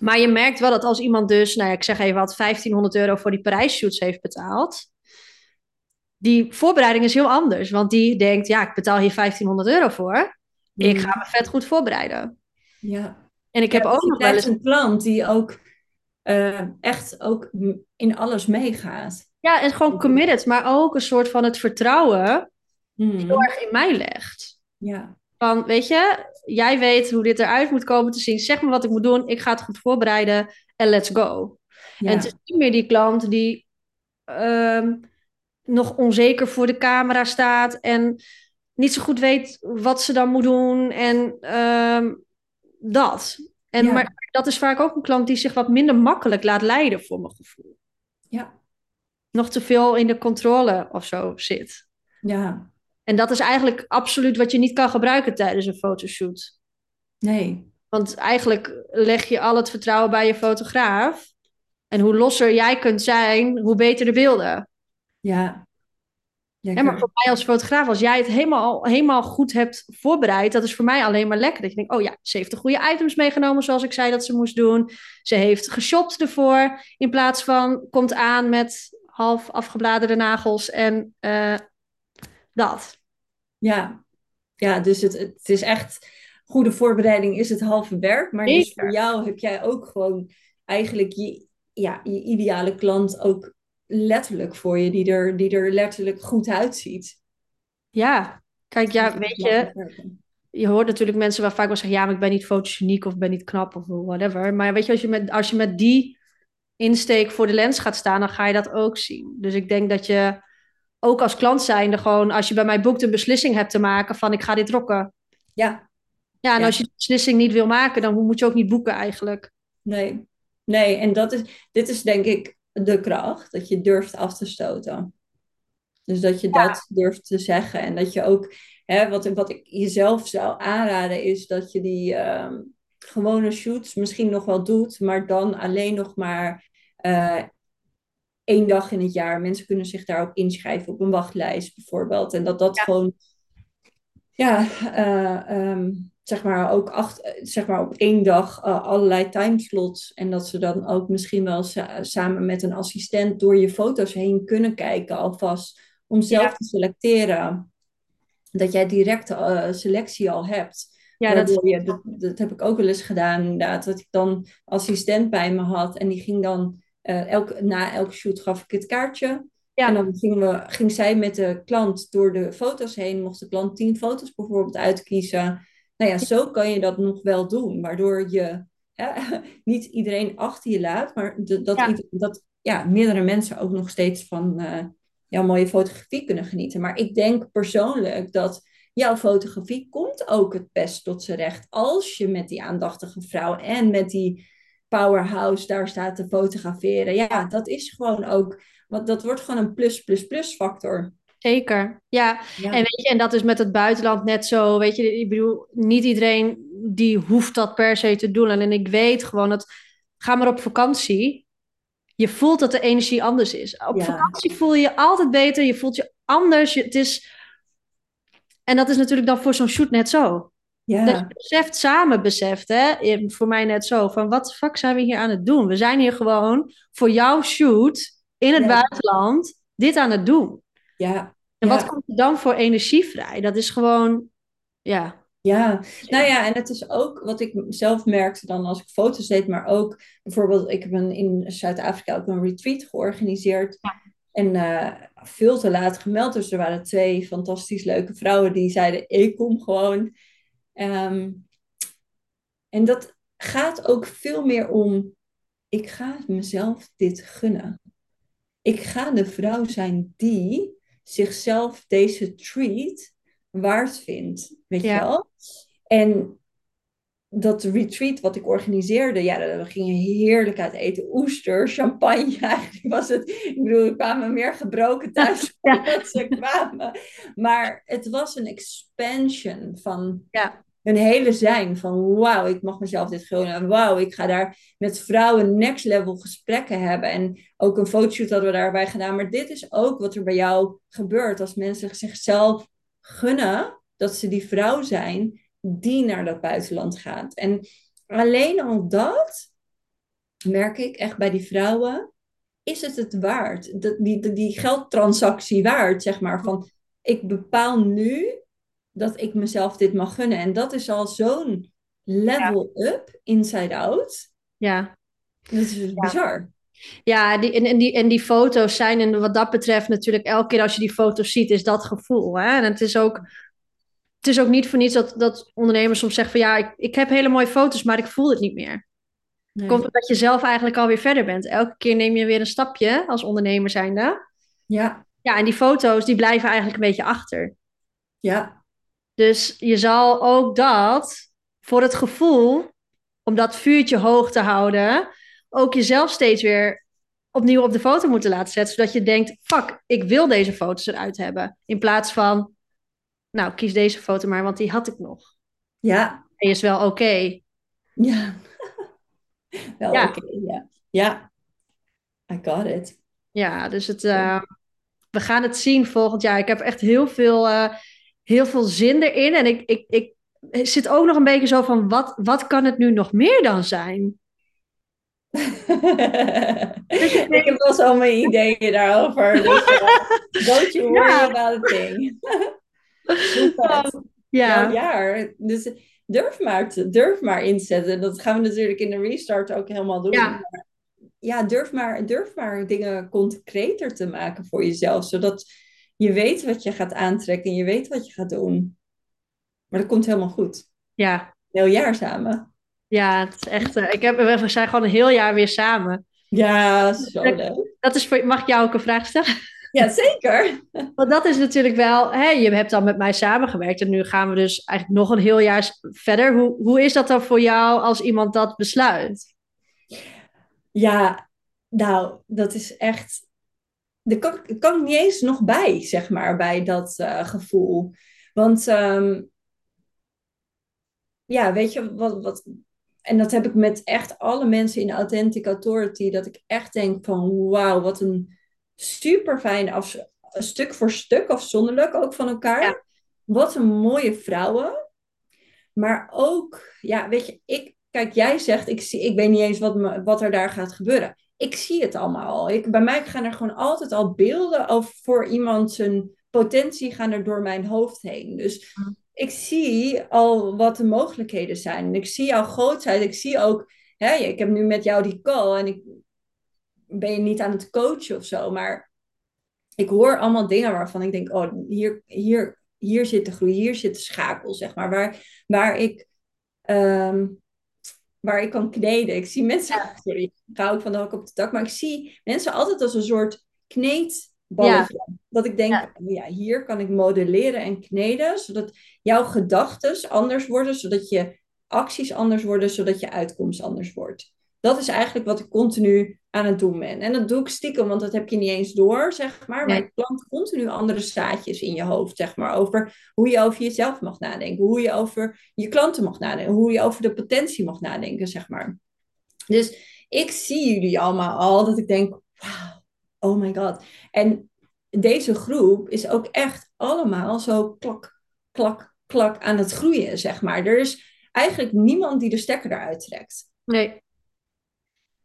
maar je merkt wel dat als iemand dus, nou ja, ik zeg even wat, 1500 euro voor die Parijs-shoots heeft betaald. Die voorbereiding is heel anders. Want die denkt, ja, ik betaal hier 1500 euro voor. Ik ga me vet goed voorbereiden. Ja. En ik heb ook nog wel eens een klant die ook uh, echt ook in alles meegaat. Ja, en gewoon committed, maar ook een soort van het vertrouwen mm. heel erg in mij legt. Ja. Van, weet je, jij weet hoe dit eruit moet komen te zien. Zeg me wat ik moet doen. Ik ga het goed voorbereiden en let's go. Ja. En het is niet meer die klant die um, nog onzeker voor de camera staat en niet zo goed weet wat ze dan moet doen en um, dat. En, Ja. Maar dat is vaak ook een klant die zich wat minder makkelijk laat leiden, voor mijn gevoel. Ja. Nog te veel in de controle of zo zit. Ja. En dat is eigenlijk absoluut wat je niet kan gebruiken tijdens een fotoshoot. Nee. Want eigenlijk leg je al het vertrouwen bij je fotograaf. En hoe losser jij kunt zijn, hoe beter de beelden. Ja. Ja, maar voor mij als fotograaf, als jij het helemaal, helemaal goed hebt voorbereid, dat is voor mij alleen maar lekker. Dat je denkt, oh ja, ze heeft de goede items meegenomen zoals ik zei dat ze moest doen. Ze heeft geshopt ervoor, in plaats van komt aan met half afgebladerde nagels en uh, dat. Ja, ja dus het, het is echt, goede voorbereiding is het halve werk. Maar dus voor jou heb jij ook gewoon eigenlijk je, ja, je ideale klant ook letterlijk voor je, die er, die er letterlijk goed uitziet. Ja, kijk, ja, weet je, je hoort natuurlijk mensen waar vaak wel zeggen, ja, maar ik ben niet fotogeniek of ben niet knap of whatever. Maar weet je, als je met, als je met die insteek voor de lens gaat staan, dan ga je dat ook zien. Dus ik denk dat je ook als klant zijnde gewoon, als je bij mij boekt, een beslissing hebt te maken van ik ga dit rocken. Ja. Ja, en Ja. als je die beslissing niet wil maken, dan moet je ook niet boeken eigenlijk. Nee, nee, en dat is, dit is denk ik de kracht, dat je durft af te stoten. Dus dat je Ja. dat durft te zeggen en dat je ook, hè, wat, wat ik jezelf zou aanraden, is dat je die ehm, gewone shoots misschien nog wel doet, maar dan alleen nog maar eh, één dag in het jaar. Mensen kunnen zich daar ook inschrijven op een wachtlijst bijvoorbeeld. En dat dat Ja. gewoon, ja, eh, ehm, zeg maar ook acht, eh, zeg maar op één dag eh, allerlei timeslots. En dat ze dan ook misschien wel sa- samen met een assistent door je foto's heen kunnen kijken alvast. Om zelf Ja. te selecteren. Dat jij direct eh, selectie al hebt. Ja, dat je, dat, dat heb ik ook wel eens gedaan inderdaad. Dat ik dan assistent bij me had. En die ging dan, elke, na elke shoot gaf ik het kaartje. Ja. En dan gingen we, ging zij met de klant door de foto's heen. Mocht de klant tien foto's bijvoorbeeld uitkiezen. Nou ja, zo kan je dat nog wel doen. Waardoor je [LAUGHS] niet iedereen achter je laat. Maar de- dat, Ja. dat ja, meerdere mensen ook nog steeds van eh, jouw mooie fotografie kunnen genieten. Maar ik denk persoonlijk dat jouw fotografie komt ook het best tot zijn recht. Als je met die aandachtige vrouw en met die powerhouse daar staat te fotograferen. Ja, dat is gewoon ook, want dat wordt gewoon een plus, plus, plus factor. Zeker. Ja, Ja, En weet je, en dat is met het buitenland net zo. Weet je, ik bedoel, niet iedereen die hoeft dat per se te doen. En ik weet gewoon dat, ga maar op vakantie. Je voelt dat de energie anders is. Op Ja. vakantie voel je je altijd beter. Je voelt je anders. Je, het is... En dat is natuurlijk dan voor zo'n shoot net zo. Dat je ja, beseft, samen beseft, hè, voor mij net zo, van wat de fuck zijn we hier aan het doen? We zijn hier gewoon voor jouw shoot in het Ja. buitenland dit aan het doen. Ja. En Ja. wat komt er dan voor energie vrij? Dat is gewoon, ja, Ja, nou ja, en het is ook wat ik zelf merkte dan als ik foto's deed, maar ook bijvoorbeeld, ik heb een, in Zuid-Afrika ook een retreat georganiseerd. En eh, veel te laat gemeld, dus er waren twee fantastisch leuke vrouwen die zeiden: Ik kom gewoon. Ehm, en dat gaat ook veel meer om: ik ga mezelf dit gunnen. Ik ga de vrouw zijn die zichzelf deze treat waard vindt. Weet Ja. je wel? En dat retreat wat ik organiseerde, ja, we gingen heerlijk uit eten. Oester, champagne, [LAUGHS] eigenlijk was het. Ik bedoel, er kwamen meer gebroken thuis [LAUGHS] Ja. dan ze kwamen. Maar het was een expansion van Ja. Hun hele zijn van wauw, ik mag mezelf dit gunnen. Wauw, ik ga daar met vrouwen next level gesprekken hebben. En ook een fotoshoot hadden we daarbij gedaan. Maar dit is ook wat er bij jou gebeurt als mensen zichzelf gunnen dat ze die vrouw zijn die naar dat buitenland gaat. En alleen al dat merk ik echt bij die vrouwen, is het het waard? Die, die, die geldtransactie waard, zeg maar. Van ik bepaal nu dat ik mezelf dit mag gunnen. En dat is al zo'n level up, inside out. Ja. Dat is dus bizar. Ja, die, en, en, die, en die foto's zijn, en wat dat betreft, natuurlijk elke keer als je die foto's ziet, is dat gevoel. Hè? En het is ook, het is ook niet voor niets dat, dat ondernemers soms zeggen van ja, ik, ik heb hele mooie foto's, maar ik voel het niet meer. Nee. Komt omdat je zelf eigenlijk alweer verder bent. Elke keer neem je weer een stapje als ondernemer zijnde. Ja. Ja, en die foto's die blijven eigenlijk een beetje achter. Ja. Dus je zal ook dat voor het gevoel, om dat vuurtje hoog te houden, ook jezelf steeds weer opnieuw op de foto moeten laten zetten. Zodat je denkt, fuck, ik wil deze foto's eruit hebben. In plaats van, nou, kies deze foto maar, want die had ik nog. Ja. En is wel oké. Ja. [LAUGHS] wel ja. oké, ja. Ja. I got it. Ja, dus het, uh, we gaan het zien volgend jaar. Ik heb echt heel veel, uh, heel veel zin erin. En ik, ik, ik zit ook nog een beetje zo van, wat, wat kan het nu nog meer dan zijn? [LAUGHS] ik heb wel zo mijn ideeën daarover. Dus, uh, don't you worry ja. about a thing. ja. Jouw jaar. Dus durf maar, te, durf maar inzetten. Dat gaan we natuurlijk in de restart ook helemaal doen. Ja. Ja, durf maar, durf maar dingen concreter te maken voor jezelf. Zodat je weet wat je gaat aantrekken en je weet wat je gaat doen. Maar dat komt helemaal goed. Ja. Een heel jaar samen. Ja, het is echt. Uh, ik heb, we zijn gewoon een heel jaar weer samen. Ja, zo leuk. Dat is voor, mag ik jou ook een vraag stellen? Ja, zeker. [LAUGHS] Want dat is natuurlijk wel, hè, je hebt dan met mij samengewerkt en nu gaan we dus eigenlijk nog een heel jaar verder. Hoe, hoe is dat dan voor jou als iemand dat besluit? Ja, nou, dat is echt. Daar kan, kan ik niet eens nog bij, zeg maar, bij dat uh, gevoel. Want um, ja, weet je, wat, wat, en dat heb ik met echt alle mensen in Authentic Authority, dat ik echt denk van wauw, wat een super fijn af, stuk voor stuk, afzonderlijk ook van elkaar. Ja. Wat een mooie vrouwen. Maar ook, ja, weet je, ik, kijk, jij zegt, ik, zie, ik weet niet eens wat, me, wat er daar gaat gebeuren. Ik zie het allemaal al. Ik, bij mij gaan er gewoon altijd al beelden over voor iemand zijn potentie gaan er door mijn hoofd heen. Dus ik zie al wat de mogelijkheden zijn. En ik zie jouw grootheid. Ik zie ook, hè, ik heb nu met jou die call en ik ben je niet aan het coachen of zo, maar ik hoor allemaal dingen waarvan ik denk, oh, hier, hier, hier zit de groei, hier zit de schakel, zeg maar, waar, waar ik... Um, waar ik kan kneden. Ik zie mensen, ja. sorry, ik ook van de hak op de tak, maar ik zie mensen altijd als een soort kneedballetje. Ja. Dat ik denk, ja. ja. hier kan ik modelleren en kneden, zodat jouw gedachten anders worden, zodat je acties anders worden, zodat je uitkomst anders wordt. Dat is eigenlijk wat ik continu aan het doen ben. En dat doe ik stiekem, want dat heb je niet eens door, zeg maar. Maar ik plant continu andere zaadjes in je hoofd, zeg maar. Over hoe je over jezelf mag nadenken. Hoe je over je klanten mag nadenken. Hoe je over de potentie mag nadenken, zeg maar. Dus ik zie jullie allemaal al dat ik denk, wauw, oh my god. En deze groep is ook echt allemaal zo klak, klak, klak aan het groeien, zeg maar. Er is eigenlijk niemand die de stekker eruit trekt. Nee.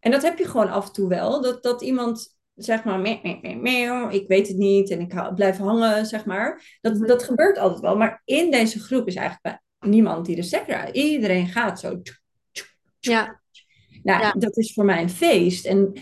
En dat heb je gewoon af en toe wel. Dat, dat iemand zeg maar, meh, meh, meh, meh, ik weet het niet en ik hou, blijf hangen, zeg maar. Dat, dat gebeurt altijd wel. Maar in deze groep is eigenlijk niemand die de stekker uit. Iedereen gaat zo. Ja. Nou, ja. dat is voor mij een feest. En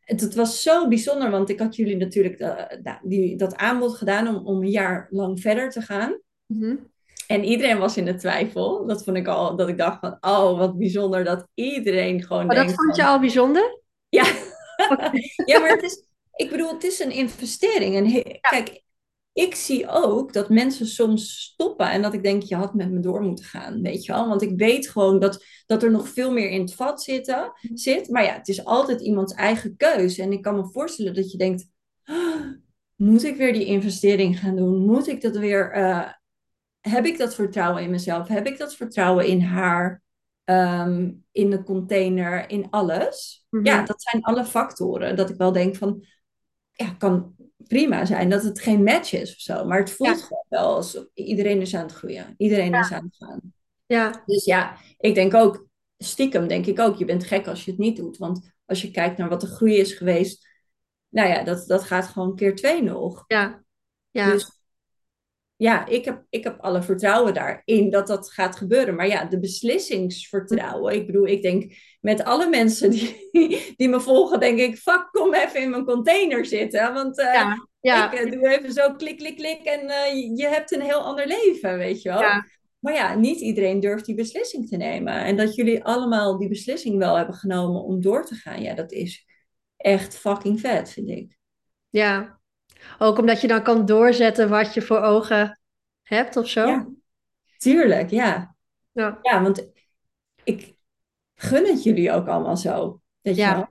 het, het, was zo bijzonder, want ik had jullie natuurlijk uh, die, dat aanbod gedaan om, om een jaar lang verder te gaan. Mm -hmm. En iedereen was in de twijfel. Dat vond ik al, dat ik dacht van, oh, wat bijzonder dat iedereen gewoon maar denkt dat vond je van, al bijzonder? Ja. [LAUGHS] ja, maar het is, ik bedoel, het is een investering. En he, ja. kijk, ik zie ook dat mensen soms stoppen en dat ik denk, je had met me door moeten gaan, weet je wel. Want ik weet gewoon dat, dat er nog veel meer in het vat zitten, zit. Maar ja, het is altijd iemands eigen keus. En ik kan me voorstellen dat je denkt, oh, moet ik weer die investering gaan doen? Moet ik dat weer... Uh, heb ik dat vertrouwen in mezelf? Heb ik dat vertrouwen in haar, ehm, in de container, in alles? Mhm. Ja, dat zijn alle factoren. Dat ik wel denk van, ja, kan prima zijn dat het geen match is of zo. Maar het voelt Ja. gewoon wel als iedereen is aan het groeien. Iedereen Ja. is aan het gaan. Ja, Dus ja, ik denk ook, stiekem denk ik ook, je bent gek als je het niet doet. Want als je kijkt naar wat de groei is geweest, nou ja, dat, dat gaat gewoon keer twee nog. ja, ja. Dus ja, ik heb, ik heb alle vertrouwen daarin dat dat gaat gebeuren. Maar ja, de beslissingsvertrouwen. Ik bedoel, ik denk met alle mensen die, [LAUGHS] die me volgen, denk ik, fuck, kom even in mijn container zitten. Want eh, ja, ja, ik eh, doe even zo klik, klik, klik en eh, je hebt een heel ander leven, weet je wel. ja, Maar ja, niet iedereen durft die beslissing te nemen. En dat jullie allemaal die beslissing wel hebben genomen om door te gaan, ja, dat is echt fucking vet, vind ik. ja. Ook omdat je dan kan doorzetten wat je voor ogen hebt of zo. Ja, tuurlijk, ja. Ja, Ja, want ik gun het jullie ook allemaal zo. Weet je Ja. wel?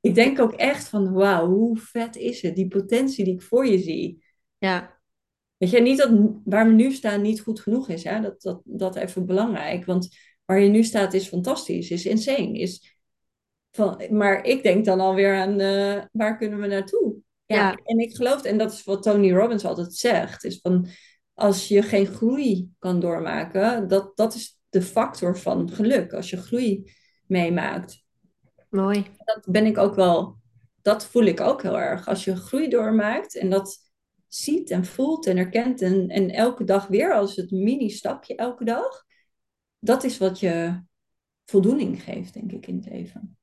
Ik denk ook echt van, wauw, hoe vet is het? Die potentie die ik voor je zie. ja, Weet je, niet dat waar we nu staan niet goed genoeg is. Hè? Dat, dat, dat even belangrijk. Want waar je nu staat is fantastisch, is insane. Is van, maar ik denk dan alweer aan, eh, waar kunnen we naartoe? Ja, en ik geloof, en dat is wat Tony Robbins altijd zegt, is van, als je geen groei kan doormaken, dat, dat is de factor van geluk. Als je groei meemaakt mooi. dat ben ik ook wel, dat voel ik ook heel erg. Als je groei doormaakt en dat ziet en voelt en herkent en, en elke dag weer als het mini-stapje elke dag, dat is wat je voldoening geeft, denk ik, in het leven.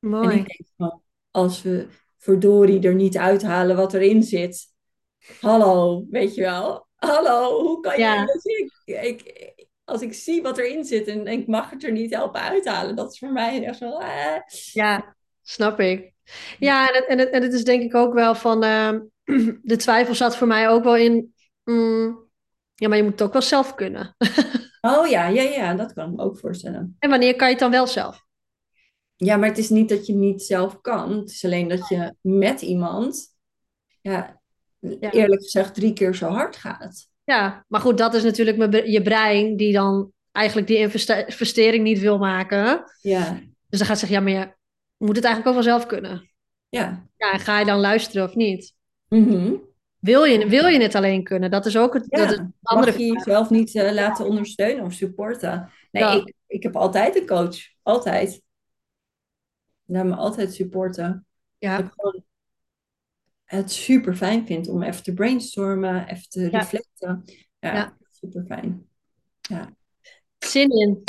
En Mooi. ik denk van, als we verdorie er niet uithalen wat erin zit, hallo, weet je wel, hallo, hoe kan je, Ja. ik, ik, als ik zie wat erin zit en ik mag het er niet helpen uithalen, dat is voor mij echt zo, eh, Ja, snap ik. Ja, en het, en het, en het is denk ik ook wel van... ehm, [CLEARS THROAT] de twijfel zat voor mij ook wel in... mm, ja, maar je moet het ook wel zelf kunnen. [LAUGHS] Oh ja, ja, ja, dat kan ik me ook voorstellen. En wanneer kan je het dan wel zelf? Ja, maar het is niet dat je niet zelf kan. Het is alleen dat je met iemand, ja, eerlijk gezegd, drie keer zo hard gaat. Ja, maar goed, dat is natuurlijk je brein die dan eigenlijk die investe- investering niet wil maken. Ja, Dus dan gaat zeggen, ja, maar je moet het eigenlijk ook wel zelf kunnen. ja. Ja, en ga je dan luisteren of niet? Mhm. Wil je, wil je het alleen kunnen? Dat is ook het, Ja, dat is een andere mag je jezelf niet eh, laten ondersteunen of supporten? Nee, Ja. ik, ik heb altijd een coach. Altijd. Laat me altijd supporten. Ja, Dat ik gewoon het super fijn vind om even te brainstormen, even te Ja. reflecten. Ja, Ja. super fijn. zin in.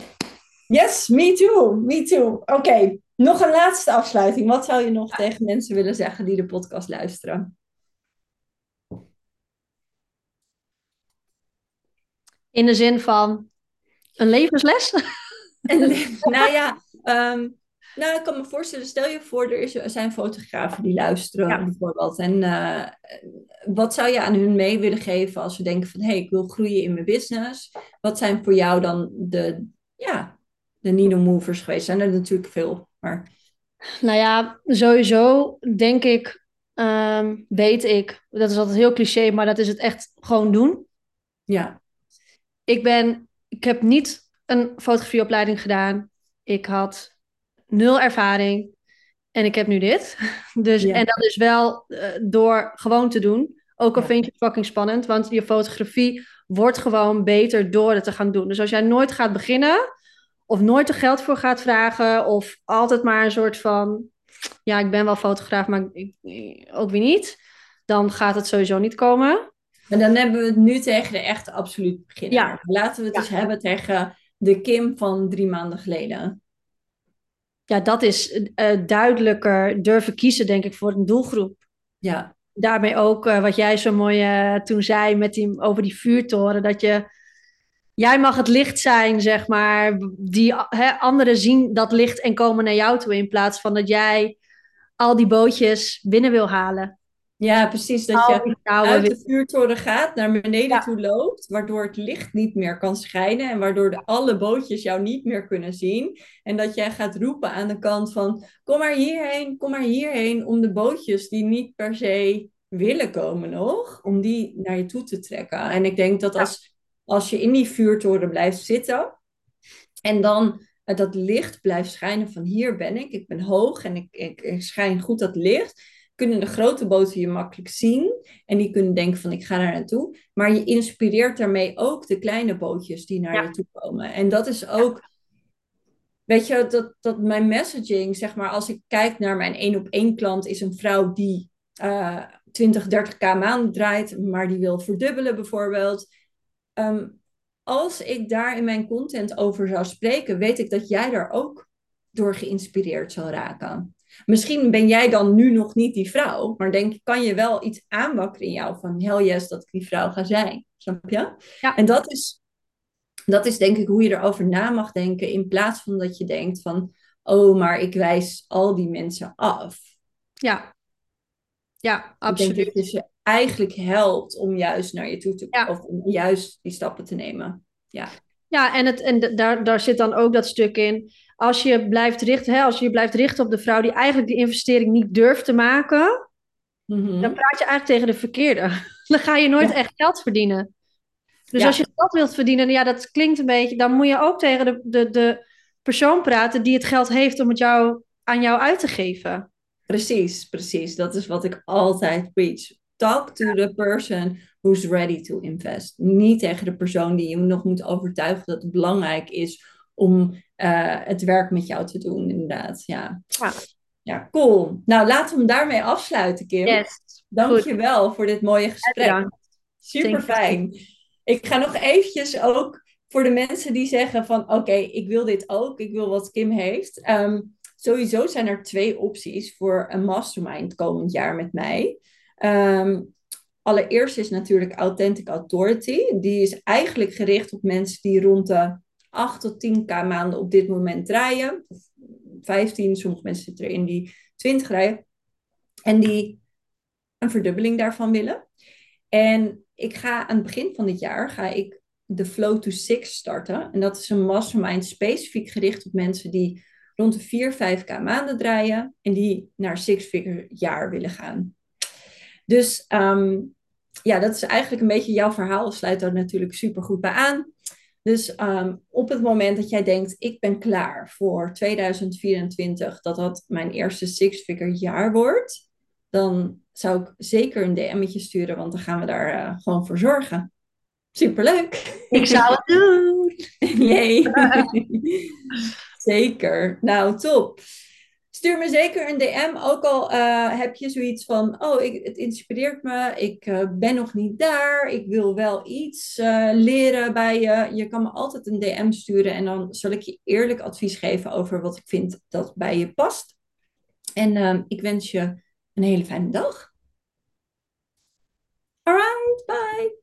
Yes, me too, me too. Oké, nog een laatste afsluiting. Wat zou je nog tegen mensen willen zeggen die de podcast luisteren? In de zin van een levensles? En, [LAUGHS] nou ja, ehm, nou, ik kan me voorstellen, stel je voor, er, is, er zijn fotografen die luisteren Ja. bijvoorbeeld. En eh, wat zou je aan hun mee willen geven als ze denken van, hé, hey, ik wil groeien in mijn business. Wat zijn voor jou dan de, ja, de needle movers geweest? Zijn er natuurlijk veel, maar Nou ja, sowieso denk ik, ehm, weet ik, dat is altijd heel cliché, maar dat is het echt gewoon doen. ja, Ik ben, ik heb niet een fotografieopleiding gedaan. Ik had nul ervaring en ik heb nu dit. [LAUGHS] Dus. En dat is wel eh, door gewoon te doen. Ook al Ja. vind je het fucking spannend, want je fotografie wordt gewoon beter door het te gaan doen. Dus als jij nooit gaat beginnen, of nooit er geld voor gaat vragen, of altijd maar een soort van, ja, ik ben wel fotograaf, maar ik, ook weer niet, dan gaat het sowieso niet komen. Maar dan hebben we het nu tegen de echte absoluut beginner. Ja. Laten we het Ja. eens hebben tegen de Kim van drie maanden geleden. Ja, dat is eh, duidelijker durven kiezen, denk ik, voor een doelgroep. Ja, Daarmee ook eh, wat jij zo mooi eh, toen zei met die, over die vuurtoren, dat je, jij mag het licht zijn, zeg maar, die hè, anderen zien dat licht en komen naar jou toe, in plaats van dat jij al die bootjes binnen wil halen. Ja precies. Dat je uit de vuurtoren gaat, naar beneden Ja. toe loopt, waardoor het licht niet meer kan schijnen en waardoor de, alle bootjes jou niet meer kunnen zien. En dat jij gaat roepen aan de kant van, kom maar hierheen, kom maar hierheen, om de bootjes die niet per se willen komen nog, om die naar je toe te trekken. En ik denk dat als als je in die vuurtoren blijft zitten en dan uh, dat licht blijft schijnen van hier ben ik, ik ben hoog en ik, ik, ik schijn goed dat licht, kunnen de grote boten je makkelijk zien en die kunnen denken van ik ga daar naartoe. Maar je inspireert daarmee ook de kleine bootjes die naar je toe komen. En dat is ook, weet je, dat, dat mijn messaging, zeg maar, als ik kijk naar mijn één op één klant, is een vrouw die uh, 20, 30k maand draait, maar die wil verdubbelen bijvoorbeeld. Ehm, als ik daar in mijn content over zou spreken, weet ik dat jij daar ook door geïnspireerd zal raken. Misschien ben jij dan nu nog niet die vrouw, maar denk kan je wel iets aanwakkeren in jou van hell yes dat ik die vrouw ga zijn. Snap je? Ja. En dat is, dat is denk ik hoe je erover na mag denken in plaats van dat je denkt van oh, maar ik wijs al die mensen af. Ja, ja absoluut. Ik denk dat je ze eigenlijk helpt om juist naar je toe te ja. of om juist die stappen te nemen. Ja. Ja, en, het, en daar, daar zit dan ook dat stuk in als je blijft richten, hè, als je je blijft richten op de vrouw die eigenlijk die investering niet durft te maken, mhm. dan praat je eigenlijk tegen de verkeerde. [LAUGHS] Dan ga je nooit echt geld verdienen. Dus als je geld wilt verdienen, ja, dat klinkt een beetje, dan moet je ook tegen de, de, de persoon praten die het geld heeft om het jou, aan jou uit te geven. Precies, precies. Dat is wat ik altijd preach. Talk to the person who's ready to invest. Niet tegen de persoon die je nog moet overtuigen dat het belangrijk is om uh, het werk met jou te doen, inderdaad. Ja. ja. cool. Nou, laten we hem daarmee afsluiten, Kim. Yes. Dank je wel voor dit mooie gesprek. Super fijn. Ik ga nog eventjes ook voor de mensen die zeggen van oké, ik wil dit ook, ik wil wat Kim heeft. Um, sowieso zijn er twee opties voor een mastermind komend jaar met mij. Um, allereerst is natuurlijk Authentic Authority. Die is eigenlijk gericht op mensen die rond de 8 tot 10k maanden op dit moment draaien. 15, sommige mensen zitten erin die 20 rijden. En die een verdubbeling daarvan willen. En ik ga aan het begin van dit jaar ga ik de Flow to Six starten. En dat is een mastermind specifiek gericht op mensen die rond de 4, 5k maanden draaien. En die naar six-figure jaar willen gaan. Dus um, ja, dat is eigenlijk een beetje jouw verhaal. Sluit daar natuurlijk super goed bij aan. Dus um, op het moment dat jij denkt, ik ben klaar voor 2024, dat dat mijn eerste six-figure jaar wordt, dan zou ik zeker een DM'tje sturen, want dan gaan we daar uh, gewoon voor zorgen. Superleuk! [LAUGHS] Ik zou het doen! Jee! [LAUGHS] [LAUGHS] zeker! Nou, top! Stuur me zeker een DM. Ook al uh, heb je zoiets van: Oh, ik, het inspireert me. Ik uh, ben nog niet daar. Ik wil wel iets uh, leren bij je. Je kan me altijd een DM sturen. En dan zal ik je eerlijk advies geven over wat ik vind dat bij je past. En ehm, ik wens je een hele fijne dag. Alright, bye.